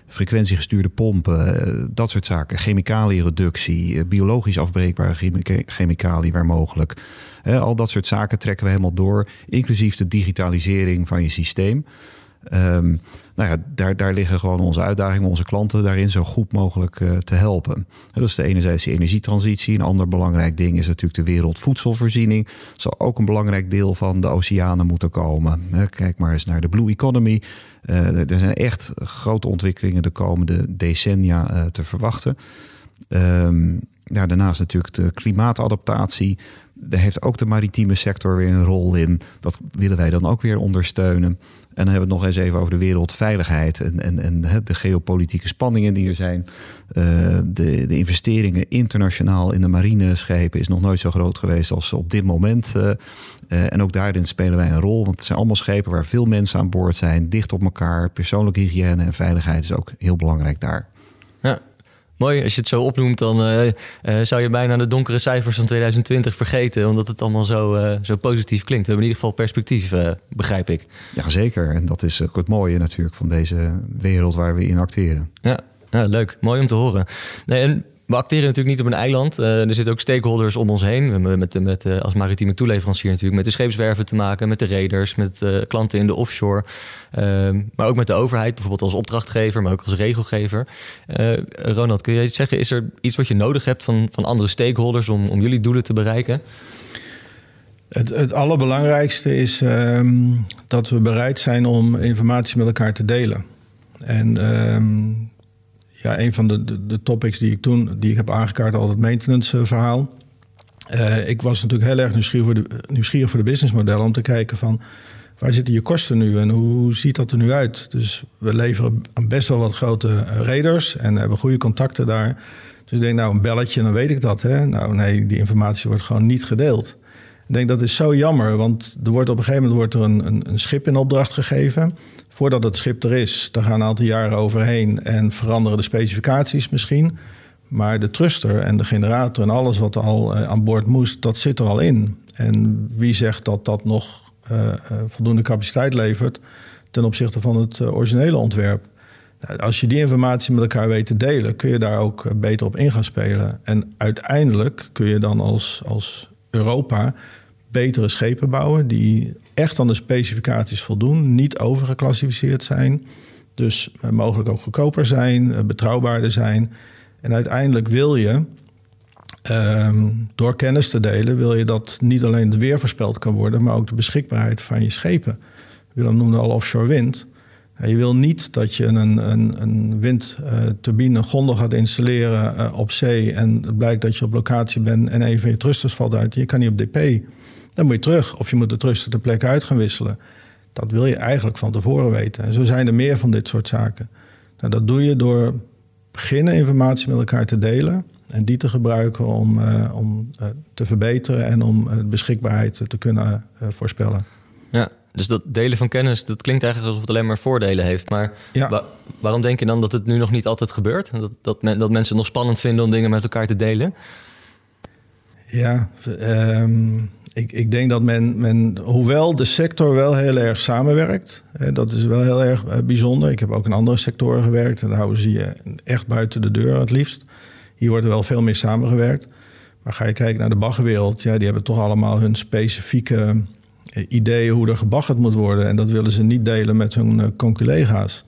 frequentiegestuurde pompen, uh, dat soort zaken. Chemicaliënreductie, uh, biologisch afbreekbare chemicaliën waar mogelijk. al dat soort zaken trekken we helemaal door, inclusief de digitalisering van je systeem. Um, nou ja, daar, daar liggen gewoon onze uitdagingen, onze klanten daarin zo goed mogelijk uh, te helpen. Dat is de enerzijds die energietransitie. Een ander belangrijk ding is natuurlijk de wereldvoedselvoorziening. Zal ook een belangrijk deel van de oceanen moeten komen. Kijk maar eens naar de blue economy. Uh, er zijn echt grote ontwikkelingen de komende decennia uh, te verwachten. Um, ja, daarnaast natuurlijk de klimaatadaptatie. Daar heeft ook de maritieme sector weer een rol in. Dat willen wij dan ook weer ondersteunen. En dan hebben we het nog eens even over de wereldveiligheid en, en, en de geopolitieke spanningen die er zijn. Uh, de, de investeringen internationaal in de marineschepen is nog nooit zo groot geweest als op dit moment. Uh, uh, en ook daarin spelen wij een rol, want het zijn allemaal schepen waar veel mensen aan boord zijn, dicht op elkaar. Persoonlijke hygiëne en veiligheid is ook heel belangrijk daar. Ja, Mooi, als je het zo opnoemt, dan uh, uh, zou je bijna de donkere cijfers van 2020 vergeten, omdat het allemaal zo, uh, zo positief klinkt. We hebben in ieder geval perspectief, begrijp ik. Ja, zeker. En dat is ook het mooie natuurlijk van deze wereld waar we in acteren. Ja, ja leuk. Mooi om te horen. Nee, en we acteren natuurlijk niet op een eiland. Uh, er zitten ook stakeholders om ons heen. We hebben met, met, met, als maritieme toeleverancier natuurlijk met de scheepswerven te maken, met de raiders, met uh, klanten in de offshore. Uh, maar ook met de overheid, bijvoorbeeld als opdrachtgever, maar ook als regelgever. Ronald, kun je iets zeggen? Is er iets wat je nodig hebt van, van andere stakeholders om, om jullie doelen te bereiken? Het, het allerbelangrijkste is ehm, dat we bereid zijn om informatie met elkaar te delen. En ehm, ja, een van de, de, topics die ik toen die ik heb aangekaart, al het maintenance eh, verhaal. Uh, ik was natuurlijk heel erg nieuwsgierig voor, de, nieuwsgierig voor de businessmodellen om te kijken van waar zitten je kosten nu en hoe ziet dat er nu uit? Dus we leveren aan best wel wat grote eh, raiders en hebben goede contacten daar. Dus ik denk, nou, een belletje, dan weet ik dat. Hè? Nou, nee, die informatie wordt gewoon niet gedeeld. Ik denk dat is zo jammer, want er wordt op een gegeven moment wordt er een, een, een schip in opdracht gegeven voordat het schip er is, daar gaan een aantal jaren overheen en veranderen de specificaties misschien. Maar de truster en de generator en alles wat al uh, aan boord moest, dat zit er al in. En wie zegt dat dat nog uh, uh, voldoende capaciteit levert ten opzichte van het originele ontwerp? Nou, als je die informatie met elkaar weet te delen, kun je daar ook beter op in gaan spelen. En uiteindelijk kun je dan als, als Europa betere schepen bouwen die echt aan de specificaties voldoen, niet overgeclassificeerd zijn, dus eh, mogelijk ook goedkoper zijn, eh, betrouwbaarder zijn. En uiteindelijk wil je, ehm, door kennis te delen, wil je dat niet alleen het weer voorspeld kan worden, maar ook de beschikbaarheid van je schepen. Willem noemde al offshore wind. Je wil niet dat je een, een, een windturbine gondel gaat installeren uh, op zee en het blijkt dat je op locatie bent en een van je thrusters valt uit. Je kan niet op DP. Dan moet je terug. Of je moet de truster ter plekke uit gaan wisselen. Dat wil je eigenlijk van tevoren weten. En zo zijn er meer van dit soort zaken. Nou, dat doe je door beginnen informatie met elkaar te delen. En die te gebruiken om, uh, om uh, te verbeteren en om uh, beschikbaarheid te kunnen voorspellen. Ja, dus dat delen van kennis, dat klinkt eigenlijk alsof het alleen maar voordelen heeft. Maar ja. wa waarom denk je dan dat het nu nog niet altijd gebeurt? Dat, dat, men, dat mensen het nog spannend vinden om dingen met elkaar te delen? Ja, um, ik, ik denk dat men, men, hoewel de sector wel heel erg samenwerkt, hè, dat is wel heel erg uh, bijzonder. Ik heb ook in andere sectoren gewerkt en daar houden ze je echt buiten de deur het liefst. Hier wordt er wel veel meer samengewerkt. Maar ga je kijken naar de baggerwereld, ja, die hebben toch allemaal hun specifieke uh, ideeën hoe er gebaggerd moet worden. En dat willen ze niet delen met hun uh, conculega's.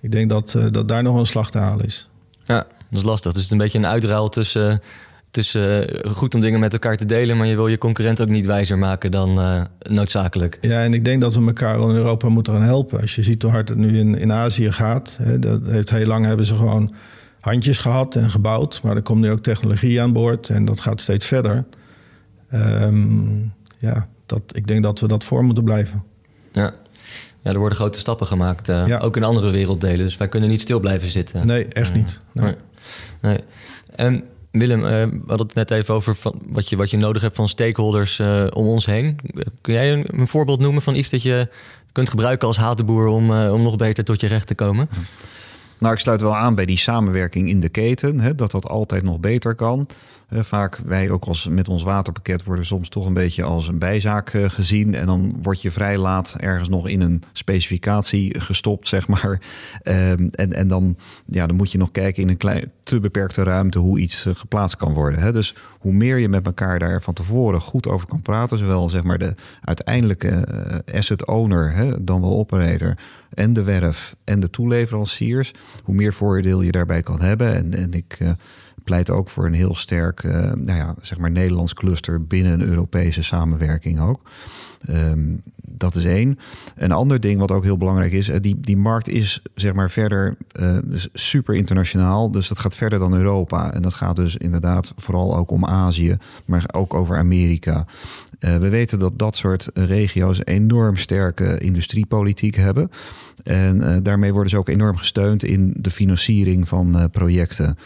Ik denk dat, dat daar nog een slag te halen is. Ja, dat is lastig. Dus het is een beetje een uitruil tussen het is uh, goed om dingen met elkaar te delen, maar je wil je concurrent ook niet wijzer maken dan uh, noodzakelijk. Ja, en ik denk dat we elkaar in Europa moeten gaan helpen. Als je ziet hoe hard het nu in, in Azië gaat, hè, dat heeft heel lang hebben ze gewoon handjes gehad en gebouwd, maar er komt nu ook technologie aan boord en dat gaat steeds verder. Um, ja, dat, ik denk dat we dat voor moeten blijven. Ja. Ja, er worden grote stappen gemaakt, uh, ja. ook in andere werelddelen. Dus wij kunnen niet stil blijven zitten. Nee, echt niet. Nee. nee. nee. En Willem, uh, we hadden het net even over van wat, je, wat je nodig hebt van stakeholders uh, om ons heen. Kun jij een, een, voorbeeld noemen van iets dat je kunt gebruiken als hatenboer om, uh, om nog beter tot je recht te komen? Nou, ik sluit wel aan bij die samenwerking in de keten, hè, dat dat altijd nog beter kan. vaak wij ook als met ons waterpakket worden soms toch een beetje als een bijzaak uh, gezien. En dan word je vrij laat ergens nog in een specificatie gestopt, zeg maar. Um, en, en dan, ja, dan moet je nog kijken in een klein, te beperkte ruimte hoe iets uh, geplaatst kan worden. Hè. Dus hoe meer je met elkaar daar van tevoren goed over kan praten, zowel zeg maar de uiteindelijke uh, asset owner, hè, dan wel operator, en de werf en de toeleveranciers, hoe meer voordeel je daarbij kan hebben. En, en ik uh, pleit ook voor een heel sterk, uh, nou ja, zeg maar Nederlands cluster binnen een Europese samenwerking ook. Um, dat is één. Een ander ding wat ook heel belangrijk is, die, die markt is zeg maar verder uh, dus super internationaal. Dus dat gaat verder dan Europa. En dat gaat dus inderdaad vooral ook om Azië, maar ook over Amerika. We weten dat dat soort regio's enorm sterke industriepolitiek hebben. En daarmee worden ze ook enorm gesteund in de financiering van projecten.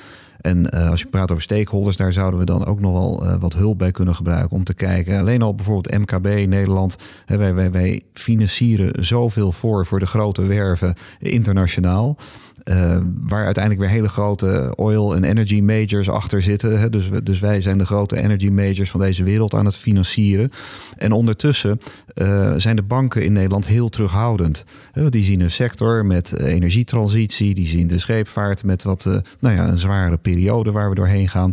En uh, als je praat over stakeholders, daar zouden we dan ook nog wel uh, wat hulp bij kunnen gebruiken. Om te kijken, alleen al bijvoorbeeld MKB Nederland. Hè, wij, wij financieren zoveel voor voor de grote werven internationaal. Uh, waar uiteindelijk weer hele grote oil- en energy majors achter zitten. Hè. Dus, dus wij zijn de grote energy majors van deze wereld aan het financieren. En ondertussen uh, zijn de banken in Nederland heel terughoudend. Die zien een sector met energietransitie, die zien de scheepvaart met wat nou ja, een zware periode waar we doorheen gaan.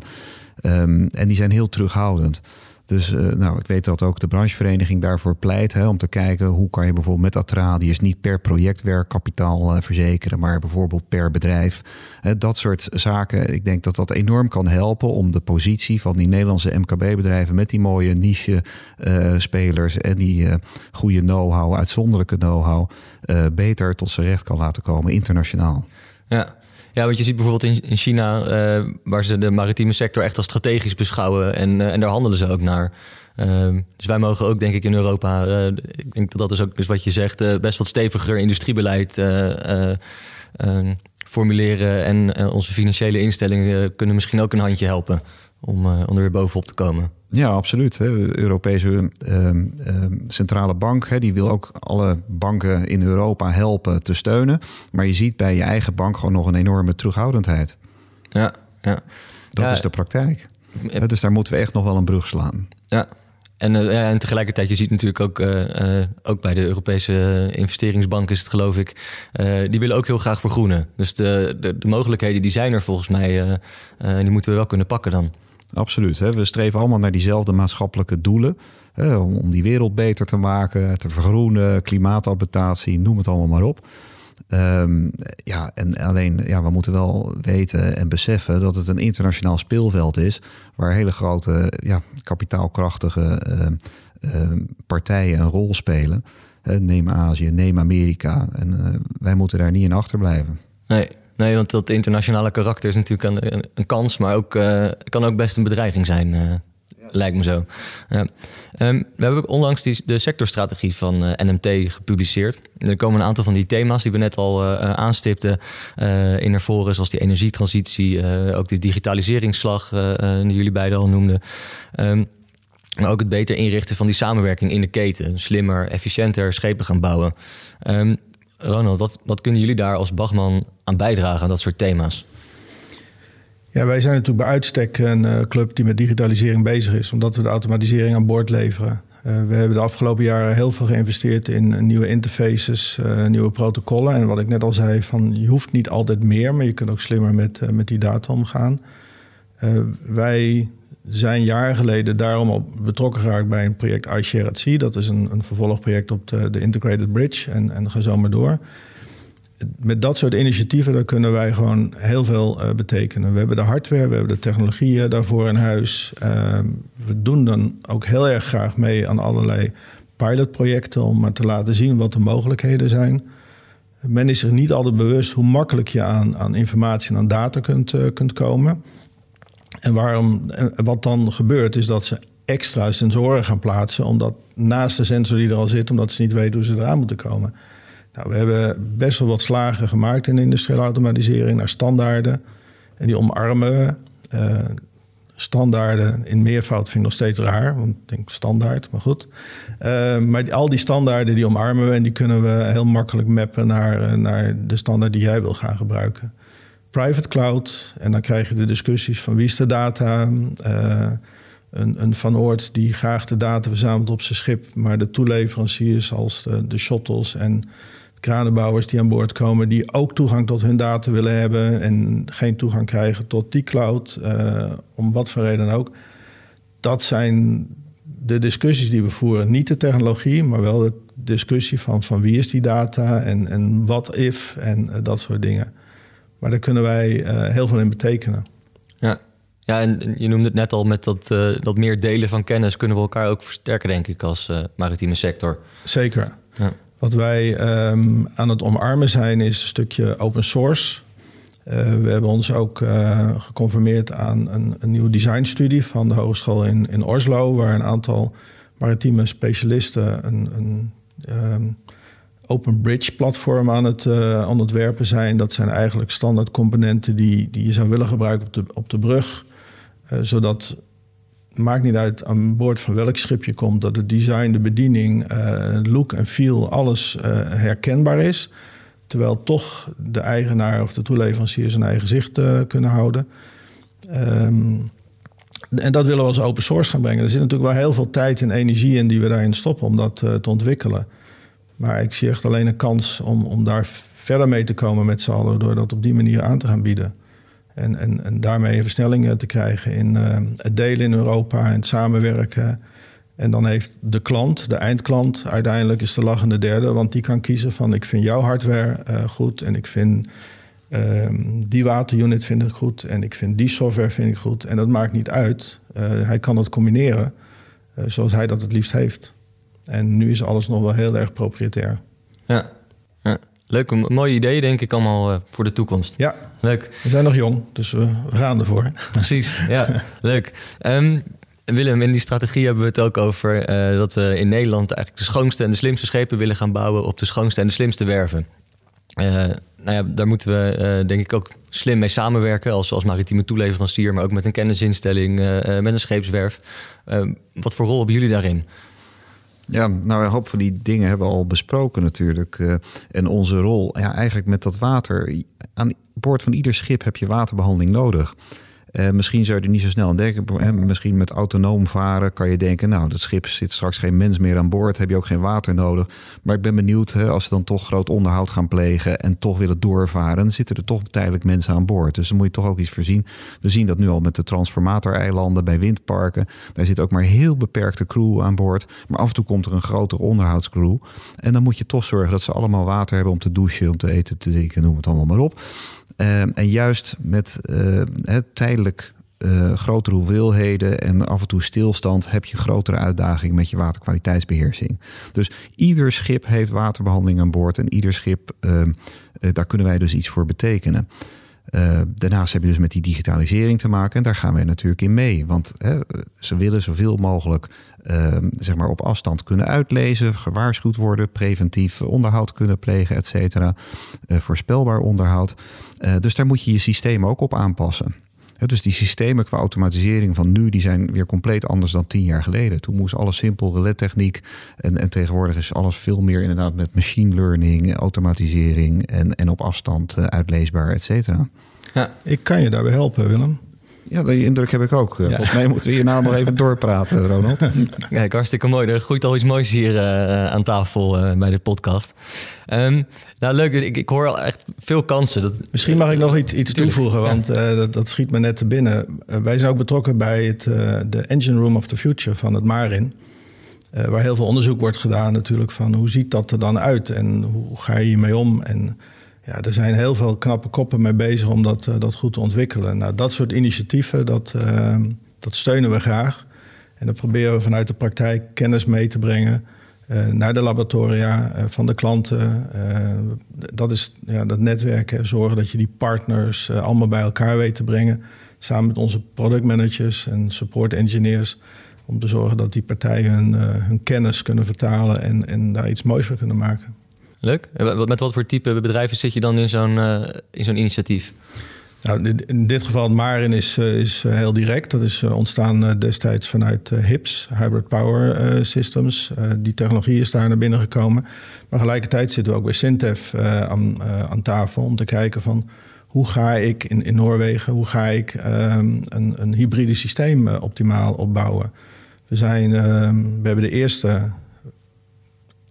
Um, en die zijn heel terughoudend. Dus uh, nou, ik weet dat ook de branchevereniging daarvoor pleit. Hè, om te kijken hoe kan je bijvoorbeeld met Atradius niet per projectwerk kapitaal uh, verzekeren, maar bijvoorbeeld per bedrijf. Dat soort zaken. Ik denk dat dat enorm kan helpen om de positie van die Nederlandse MKB-bedrijven met die mooie niche-spelers en die goede know-how, uitzonderlijke know-how, beter tot zijn recht kan laten komen internationaal. Ja, ja, want je ziet bijvoorbeeld in, China, uh, waar ze de maritieme sector echt als strategisch beschouwen en, uh, en daar handelen ze ook naar. Uh, dus wij mogen ook, denk ik, in Europa, uh, ik denk dat dat is ook dus wat je zegt, best wat steviger industriebeleid formuleren. En onze financiële instellingen kunnen misschien ook een handje helpen om, om er weer bovenop te komen. Ja, absoluut. De Europese uh, centrale bank die wil ook alle banken in Europa helpen te steunen. Maar je ziet bij je eigen bank gewoon nog een enorme terughoudendheid. Ja, ja. Dat ja, is de praktijk. Ja. Dus daar moeten we echt nog wel een brug slaan. Ja. En, ja, en tegelijkertijd, je ziet natuurlijk ook, uh, uh, ook bij de Europese investeringsbank is het geloof ik, die willen ook heel graag vergroenen. Dus de, de, de mogelijkheden die zijn er volgens mij, die moeten we wel kunnen pakken dan. Absoluut. Hè. We streven allemaal naar diezelfde maatschappelijke doelen. Hè, om die wereld beter te maken, te vergroenen, klimaatadaptatie, noem het allemaal maar op. Um, ja, en alleen, ja, we moeten wel weten en beseffen dat het een internationaal speelveld is, waar hele grote, ja, kapitaalkrachtige uh, uh, partijen een rol spelen. neem Azië, neem Amerika. En wij moeten daar niet in achterblijven. Nee, Nee, want dat internationale karakter is natuurlijk een, een, kans, maar ook, uh, kan ook best een bedreiging zijn. Uh, ja. Lijkt me zo. Ja. Um, we hebben onlangs die, de sectorstrategie van uh, NMT gepubliceerd. Er komen een aantal van die thema's die we net al aanstipten in naar voren, zoals die energietransitie, ook die digitaliseringsslag, die jullie beiden al noemden. Um, maar ook het beter inrichten van die samenwerking in de keten. Slimmer, efficiënter schepen gaan bouwen. Um, Ronald, wat, wat kunnen jullie daar als Bachman aan bijdragen aan dat soort thema's? Ja, wij zijn natuurlijk bij uitstek een uh, club die met digitalisering bezig is, omdat we de automatisering aan boord leveren. Uh, we hebben de afgelopen jaren heel veel geïnvesteerd in uh, nieuwe interfaces, nieuwe protocollen. En wat ik net al zei, van je hoeft niet altijd meer, maar je kunt ook slimmer met, met die data omgaan. wij zijn jaren geleden daarom betrokken geraakt bij een project iShare at Sea. Dat is een, een vervolgproject op de, de, Integrated Bridge en, en ga zo maar door. Met dat soort initiatieven daar kunnen wij gewoon heel veel uh, betekenen. We hebben de hardware, we hebben de technologieën daarvoor in huis. Uh, we doen dan ook heel erg graag mee aan allerlei pilotprojecten om maar te laten zien wat de mogelijkheden zijn. Men is zich niet altijd bewust hoe makkelijk je aan, aan informatie en aan data kunt, uh, kunt komen. En waarom, wat dan gebeurt, is dat ze extra sensoren gaan plaatsen, omdat naast de sensor die er al zit, omdat ze niet weten hoe ze eraan moeten komen. Nou, we hebben best wel wat slagen gemaakt in de industriële automatisering naar standaarden. En die omarmen we. standaarden in meervoud vind ik nog steeds raar, want ik denk standaard, maar goed. maar al die standaarden die omarmen we en die kunnen we heel makkelijk mappen naar, naar de standaard die jij wil gaan gebruiken. Private cloud, en dan krijg je de discussies van wie is de data. Uh, een, een Van Oort die graag de data verzamelt op zijn schip, maar de toeleveranciers als de, de shuttles en kranenbouwers die aan boord komen, die ook toegang tot hun data willen hebben en geen toegang krijgen tot die cloud, uh, om wat voor reden ook. Dat zijn de discussies die we voeren. Niet de technologie, maar wel de discussie van, van wie is die data en, en wat if en uh, dat soort dingen. Maar daar kunnen wij uh, heel veel in betekenen. Ja. Ja, en je noemde het net al met dat, uh, dat meer delen van kennis kunnen we elkaar ook versterken, denk ik, als uh, maritieme sector. Zeker. Ja. Wat wij um, aan het omarmen zijn, is een stukje open source. Uh, we hebben ons ook geconformeerd aan een, een nieuwe designstudie van de Hogeschool in, in Oslo, waar een aantal maritieme specialisten een, een um, Open Bridge platform aan het uh, ontwerpen zijn. Dat zijn eigenlijk standaard componenten die, die je zou willen gebruiken op de, op de brug. Uh, zodat, maakt niet uit aan boord van welk schip je komt, dat het design, de bediening, uh, look en feel, alles herkenbaar is. Terwijl toch de eigenaar of de toeleverancier zijn eigen zicht kunnen houden. Um, en dat willen we als open source gaan brengen. Er zit natuurlijk wel heel veel tijd en energie in die we daarin stoppen om dat te ontwikkelen. Maar ik zie echt alleen een kans om, om daar verder mee te komen met z'n allen... door dat op die manier aan te gaan bieden. En, en, en daarmee versnellingen te krijgen in uh, het delen in Europa en het samenwerken. En dan heeft de klant, de eindklant, uiteindelijk is de lachende derde... want die kan kiezen van ik vind jouw hardware uh, goed... en ik vind uh, die waterunit vind ik goed... en ik vind die software vind ik goed. En dat maakt niet uit. Uh, hij kan het combineren zoals hij dat het liefst heeft. En nu is alles nog wel heel erg proprietair. Ja, ja. leuk. Mooie ideeën denk ik allemaal uh, voor de toekomst. Ja, leuk. We zijn nog jong, dus we gaan ervoor. Precies, ja, leuk. Um, Willem, in die strategie hebben we het ook over uh, dat we in Nederland eigenlijk de schoonste en de slimste schepen willen gaan bouwen op de schoonste en de slimste werven. Uh, nou ja, daar moeten we denk ik ook slim mee samenwerken als, als maritieme toeleverancier, maar ook met een kennisinstelling, met een scheepswerf. Ehm, wat voor rol hebben jullie daarin? Ja, nou, een hoop van die dingen hebben we al besproken natuurlijk. Uh, en onze rol, ja, eigenlijk met dat water. Aan boord van ieder schip heb je waterbehandeling nodig. Uh, misschien zou je er niet zo snel aan denken. Misschien met autonoom varen kan je denken... nou, dat schip zit straks geen mens meer aan boord... heb je ook geen water nodig. Maar ik ben benieuwd, hè, als ze dan toch groot onderhoud gaan plegen... en toch willen doorvaren... zitten er toch tijdelijk mensen aan boord. Dus dan moet je toch ook iets voorzien. We zien dat nu al met de transformatoreilanden bij windparken. Daar zit ook maar heel beperkte crew aan boord. Maar af en toe komt er een grotere onderhoudscrew. En dan moet je toch zorgen dat ze allemaal water hebben... om te douchen, om te eten, te drinken, noem het allemaal maar op. Ehm, en juist met uh, tijdelijk uh, grotere hoeveelheden en af en toe stilstand heb je grotere uitdagingen met je waterkwaliteitsbeheersing. Dus ieder schip heeft waterbehandeling aan boord en ieder schip, uh, daar kunnen wij dus iets voor betekenen. Uh, daarnaast heb je dus met die digitalisering te maken en daar gaan wij natuurlijk in mee. Want hè, ze willen zoveel mogelijk uh, zeg maar op afstand kunnen uitlezen, gewaarschuwd worden, preventief onderhoud kunnen plegen, et cetera. Uh, voorspelbaar onderhoud. dus daar moet je je systeem ook op aanpassen. Dus die systemen qua automatisering van nu, die zijn weer compleet anders dan tien jaar geleden. Toen moest alles simpel, relais-techniek. En, en tegenwoordig is alles veel meer inderdaad met machine learning, automatisering en, en op afstand uitleesbaar, et cetera. Ja. Ik kan je daarbij helpen, Willem. Ja, die indruk heb ik ook. Ja. Volgens mij moeten we hierna nog even doorpraten, Ronald. Kijk, hartstikke mooi. Er groeit al iets moois hier uh, aan tafel uh, bij de podcast. Um, nou, leuk. Ik, ik hoor echt veel kansen. Dat... Misschien mag ik nog iets, iets toevoegen, want uh, dat, dat, schiet me net te binnen. wij zijn ook betrokken bij het, de Engine Room of the Future van het Marin. waar heel veel onderzoek wordt gedaan natuurlijk van hoe ziet dat er dan uit en hoe ga je hiermee om en ja, er zijn heel veel knappe koppen mee bezig om dat, uh, dat goed te ontwikkelen. Nou, dat soort initiatieven, dat, uh, dat steunen we graag. En dan proberen we vanuit de praktijk kennis mee te brengen uh, naar de laboratoria van de klanten. dat is ja, dat netwerken, zorgen dat je die partners allemaal bij elkaar weet te brengen. Samen met onze productmanagers en support engineers. Om te zorgen dat die partijen hun, hun kennis kunnen vertalen en, en daar iets moois van kunnen maken. Leuk. Met wat voor type bedrijven zit je dan in zo'n uh, in zo'n initiatief? Nou, in dit geval Marin is, is heel direct. Dat is ontstaan destijds vanuit HIPS, Hybrid Power Systems. die technologie is daar naar binnen gekomen. Maar tegelijkertijd zitten we ook bij Syntef aan, aan tafel om te kijken van hoe ga ik in, in Noorwegen, hoe ga ik um, een, een hybride systeem optimaal opbouwen. We, zijn, ehm, we hebben de eerste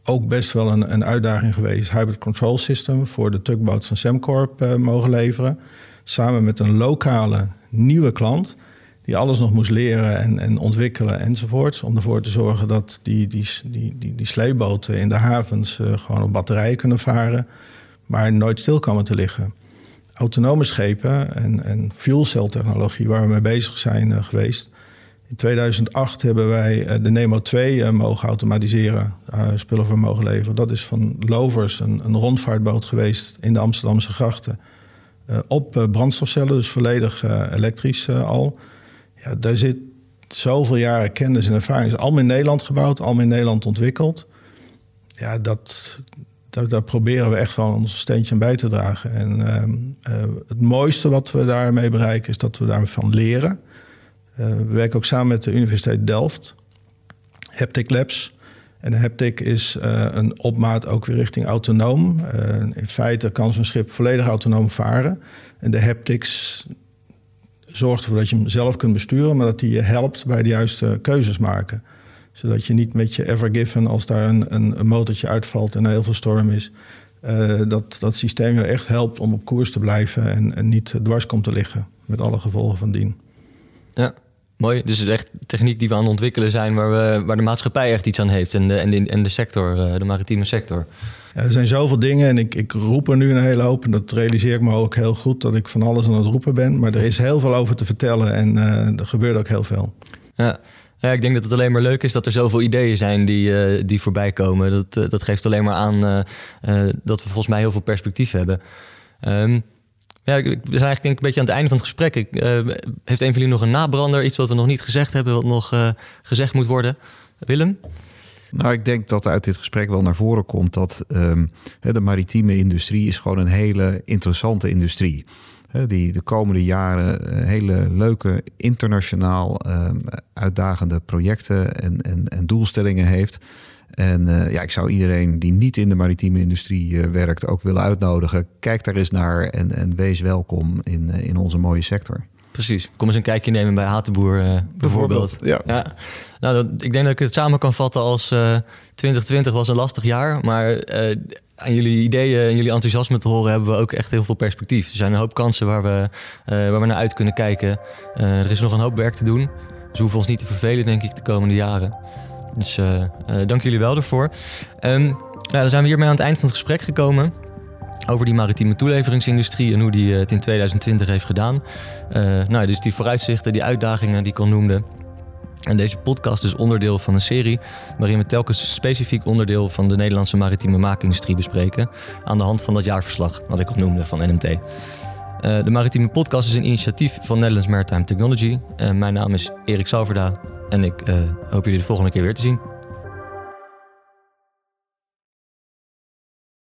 ook best wel een, een uitdaging geweest. Hybrid Control System voor de tugboats van Semcorp uh, mogen leveren. Samen met een lokale nieuwe klant. Die alles nog moest leren en, en ontwikkelen enzovoorts. Om ervoor te zorgen dat die, die, die, die, die sleeboten in de havens uh, gewoon op batterijen kunnen varen. Maar nooit stil komen te liggen. Autonome schepen en, en fuel cell technologie waar we mee bezig zijn uh, geweest in 2008 hebben wij eh, de Nemo 2 eh, mogen automatiseren, uh, spullen voor mogen leveren. Dat is van Lovers, een, een rondvaartboot geweest in de Amsterdamse grachten. op brandstofcellen, dus volledig elektrisch al. Ja, daar zit zoveel jaren kennis en ervaring. Het is allemaal in Nederland gebouwd, allemaal in Nederland ontwikkeld. Ja, dat, daar, proberen we echt gewoon ons steentje aan bij te dragen. En ehm, het mooiste wat we daarmee bereiken is dat we daarvan leren. Eh, we werken ook samen met de Universiteit Delft, Haptic Labs. En Haptic is uh, een opmaat ook weer richting autonoom. Uh, in feite kan zo'n schip volledig autonoom varen. En de Haptics zorgt ervoor dat je hem zelf kunt besturen, maar dat hij je helpt bij de juiste keuzes maken. Zodat je niet met je Evergiven, als daar een, een, motortje uitvalt en er heel veel storm is, dat dat systeem je echt helpt om op koers te blijven en, en niet dwars komt te liggen. Met alle gevolgen van dien. Ja, Mooi, dus het is echt techniek die we aan het ontwikkelen zijn... waar, we, waar de maatschappij echt iets aan heeft en de, en de, en de sector, eh, de maritieme sector. Ja, er zijn zoveel dingen en ik, ik roep er nu een hele hoop... en dat realiseer ik me ook heel goed dat ik van alles aan het roepen ben. Maar er is heel veel over te vertellen en uh, er gebeurt ook heel veel. Ja. Ja, ik denk dat het alleen maar leuk is dat er zoveel ideeën zijn die, uh, die voorbij komen. Dat, dat geeft alleen maar aan dat we volgens mij heel veel perspectief hebben. Um, ja, we zijn eigenlijk een beetje aan het einde van het gesprek. Ik, uh, heeft een van jullie nog een nabrander? Iets wat we nog niet gezegd hebben, wat nog uh, gezegd moet worden? Willem? Nou, ik denk dat uit dit gesprek wel naar voren komt dat um, de maritieme industrie is gewoon een hele interessante industrie. Die de komende jaren eh, hele leuke, internationaal uh, uitdagende projecten en, en, en doelstellingen heeft. En uh, ja, ik zou iedereen die niet in de maritieme industrie uh, werkt ook willen uitnodigen. Kijk daar eens naar en, en wees welkom in, uh, in onze mooie sector. Precies. Kom eens een kijkje nemen bij Hatenboer bijvoorbeeld. bijvoorbeeld. Ja. ja. Nou, dat, ik denk dat ik het samen kan vatten als 2020 was een lastig jaar. Maar aan jullie ideeën en jullie enthousiasme te horen hebben we ook echt heel veel perspectief. Er zijn een hoop kansen waar we, waar we naar uit kunnen kijken. er is nog een hoop werk te doen. Dus we hoeven ons niet te vervelen, denk ik, de komende jaren. Dus uh, dank jullie wel daarvoor. Um, nou, dan zijn we hiermee aan het eind van het gesprek gekomen. Over die maritieme toeleveringsindustrie en hoe die het in 2020 heeft gedaan. Nou, dus die vooruitzichten, die uitdagingen die ik al noemde. En deze podcast is onderdeel van een serie waarin we telkens specifiek onderdeel van de Nederlandse maritieme maakindustrie bespreken. Aan de hand van dat jaarverslag, wat ik al noemde van NMT. De Maritieme Podcast is een initiatief van Netherlands Maritime Technology. Mijn naam is Erik Sauverda en ik uh, hoop jullie de volgende keer weer te zien.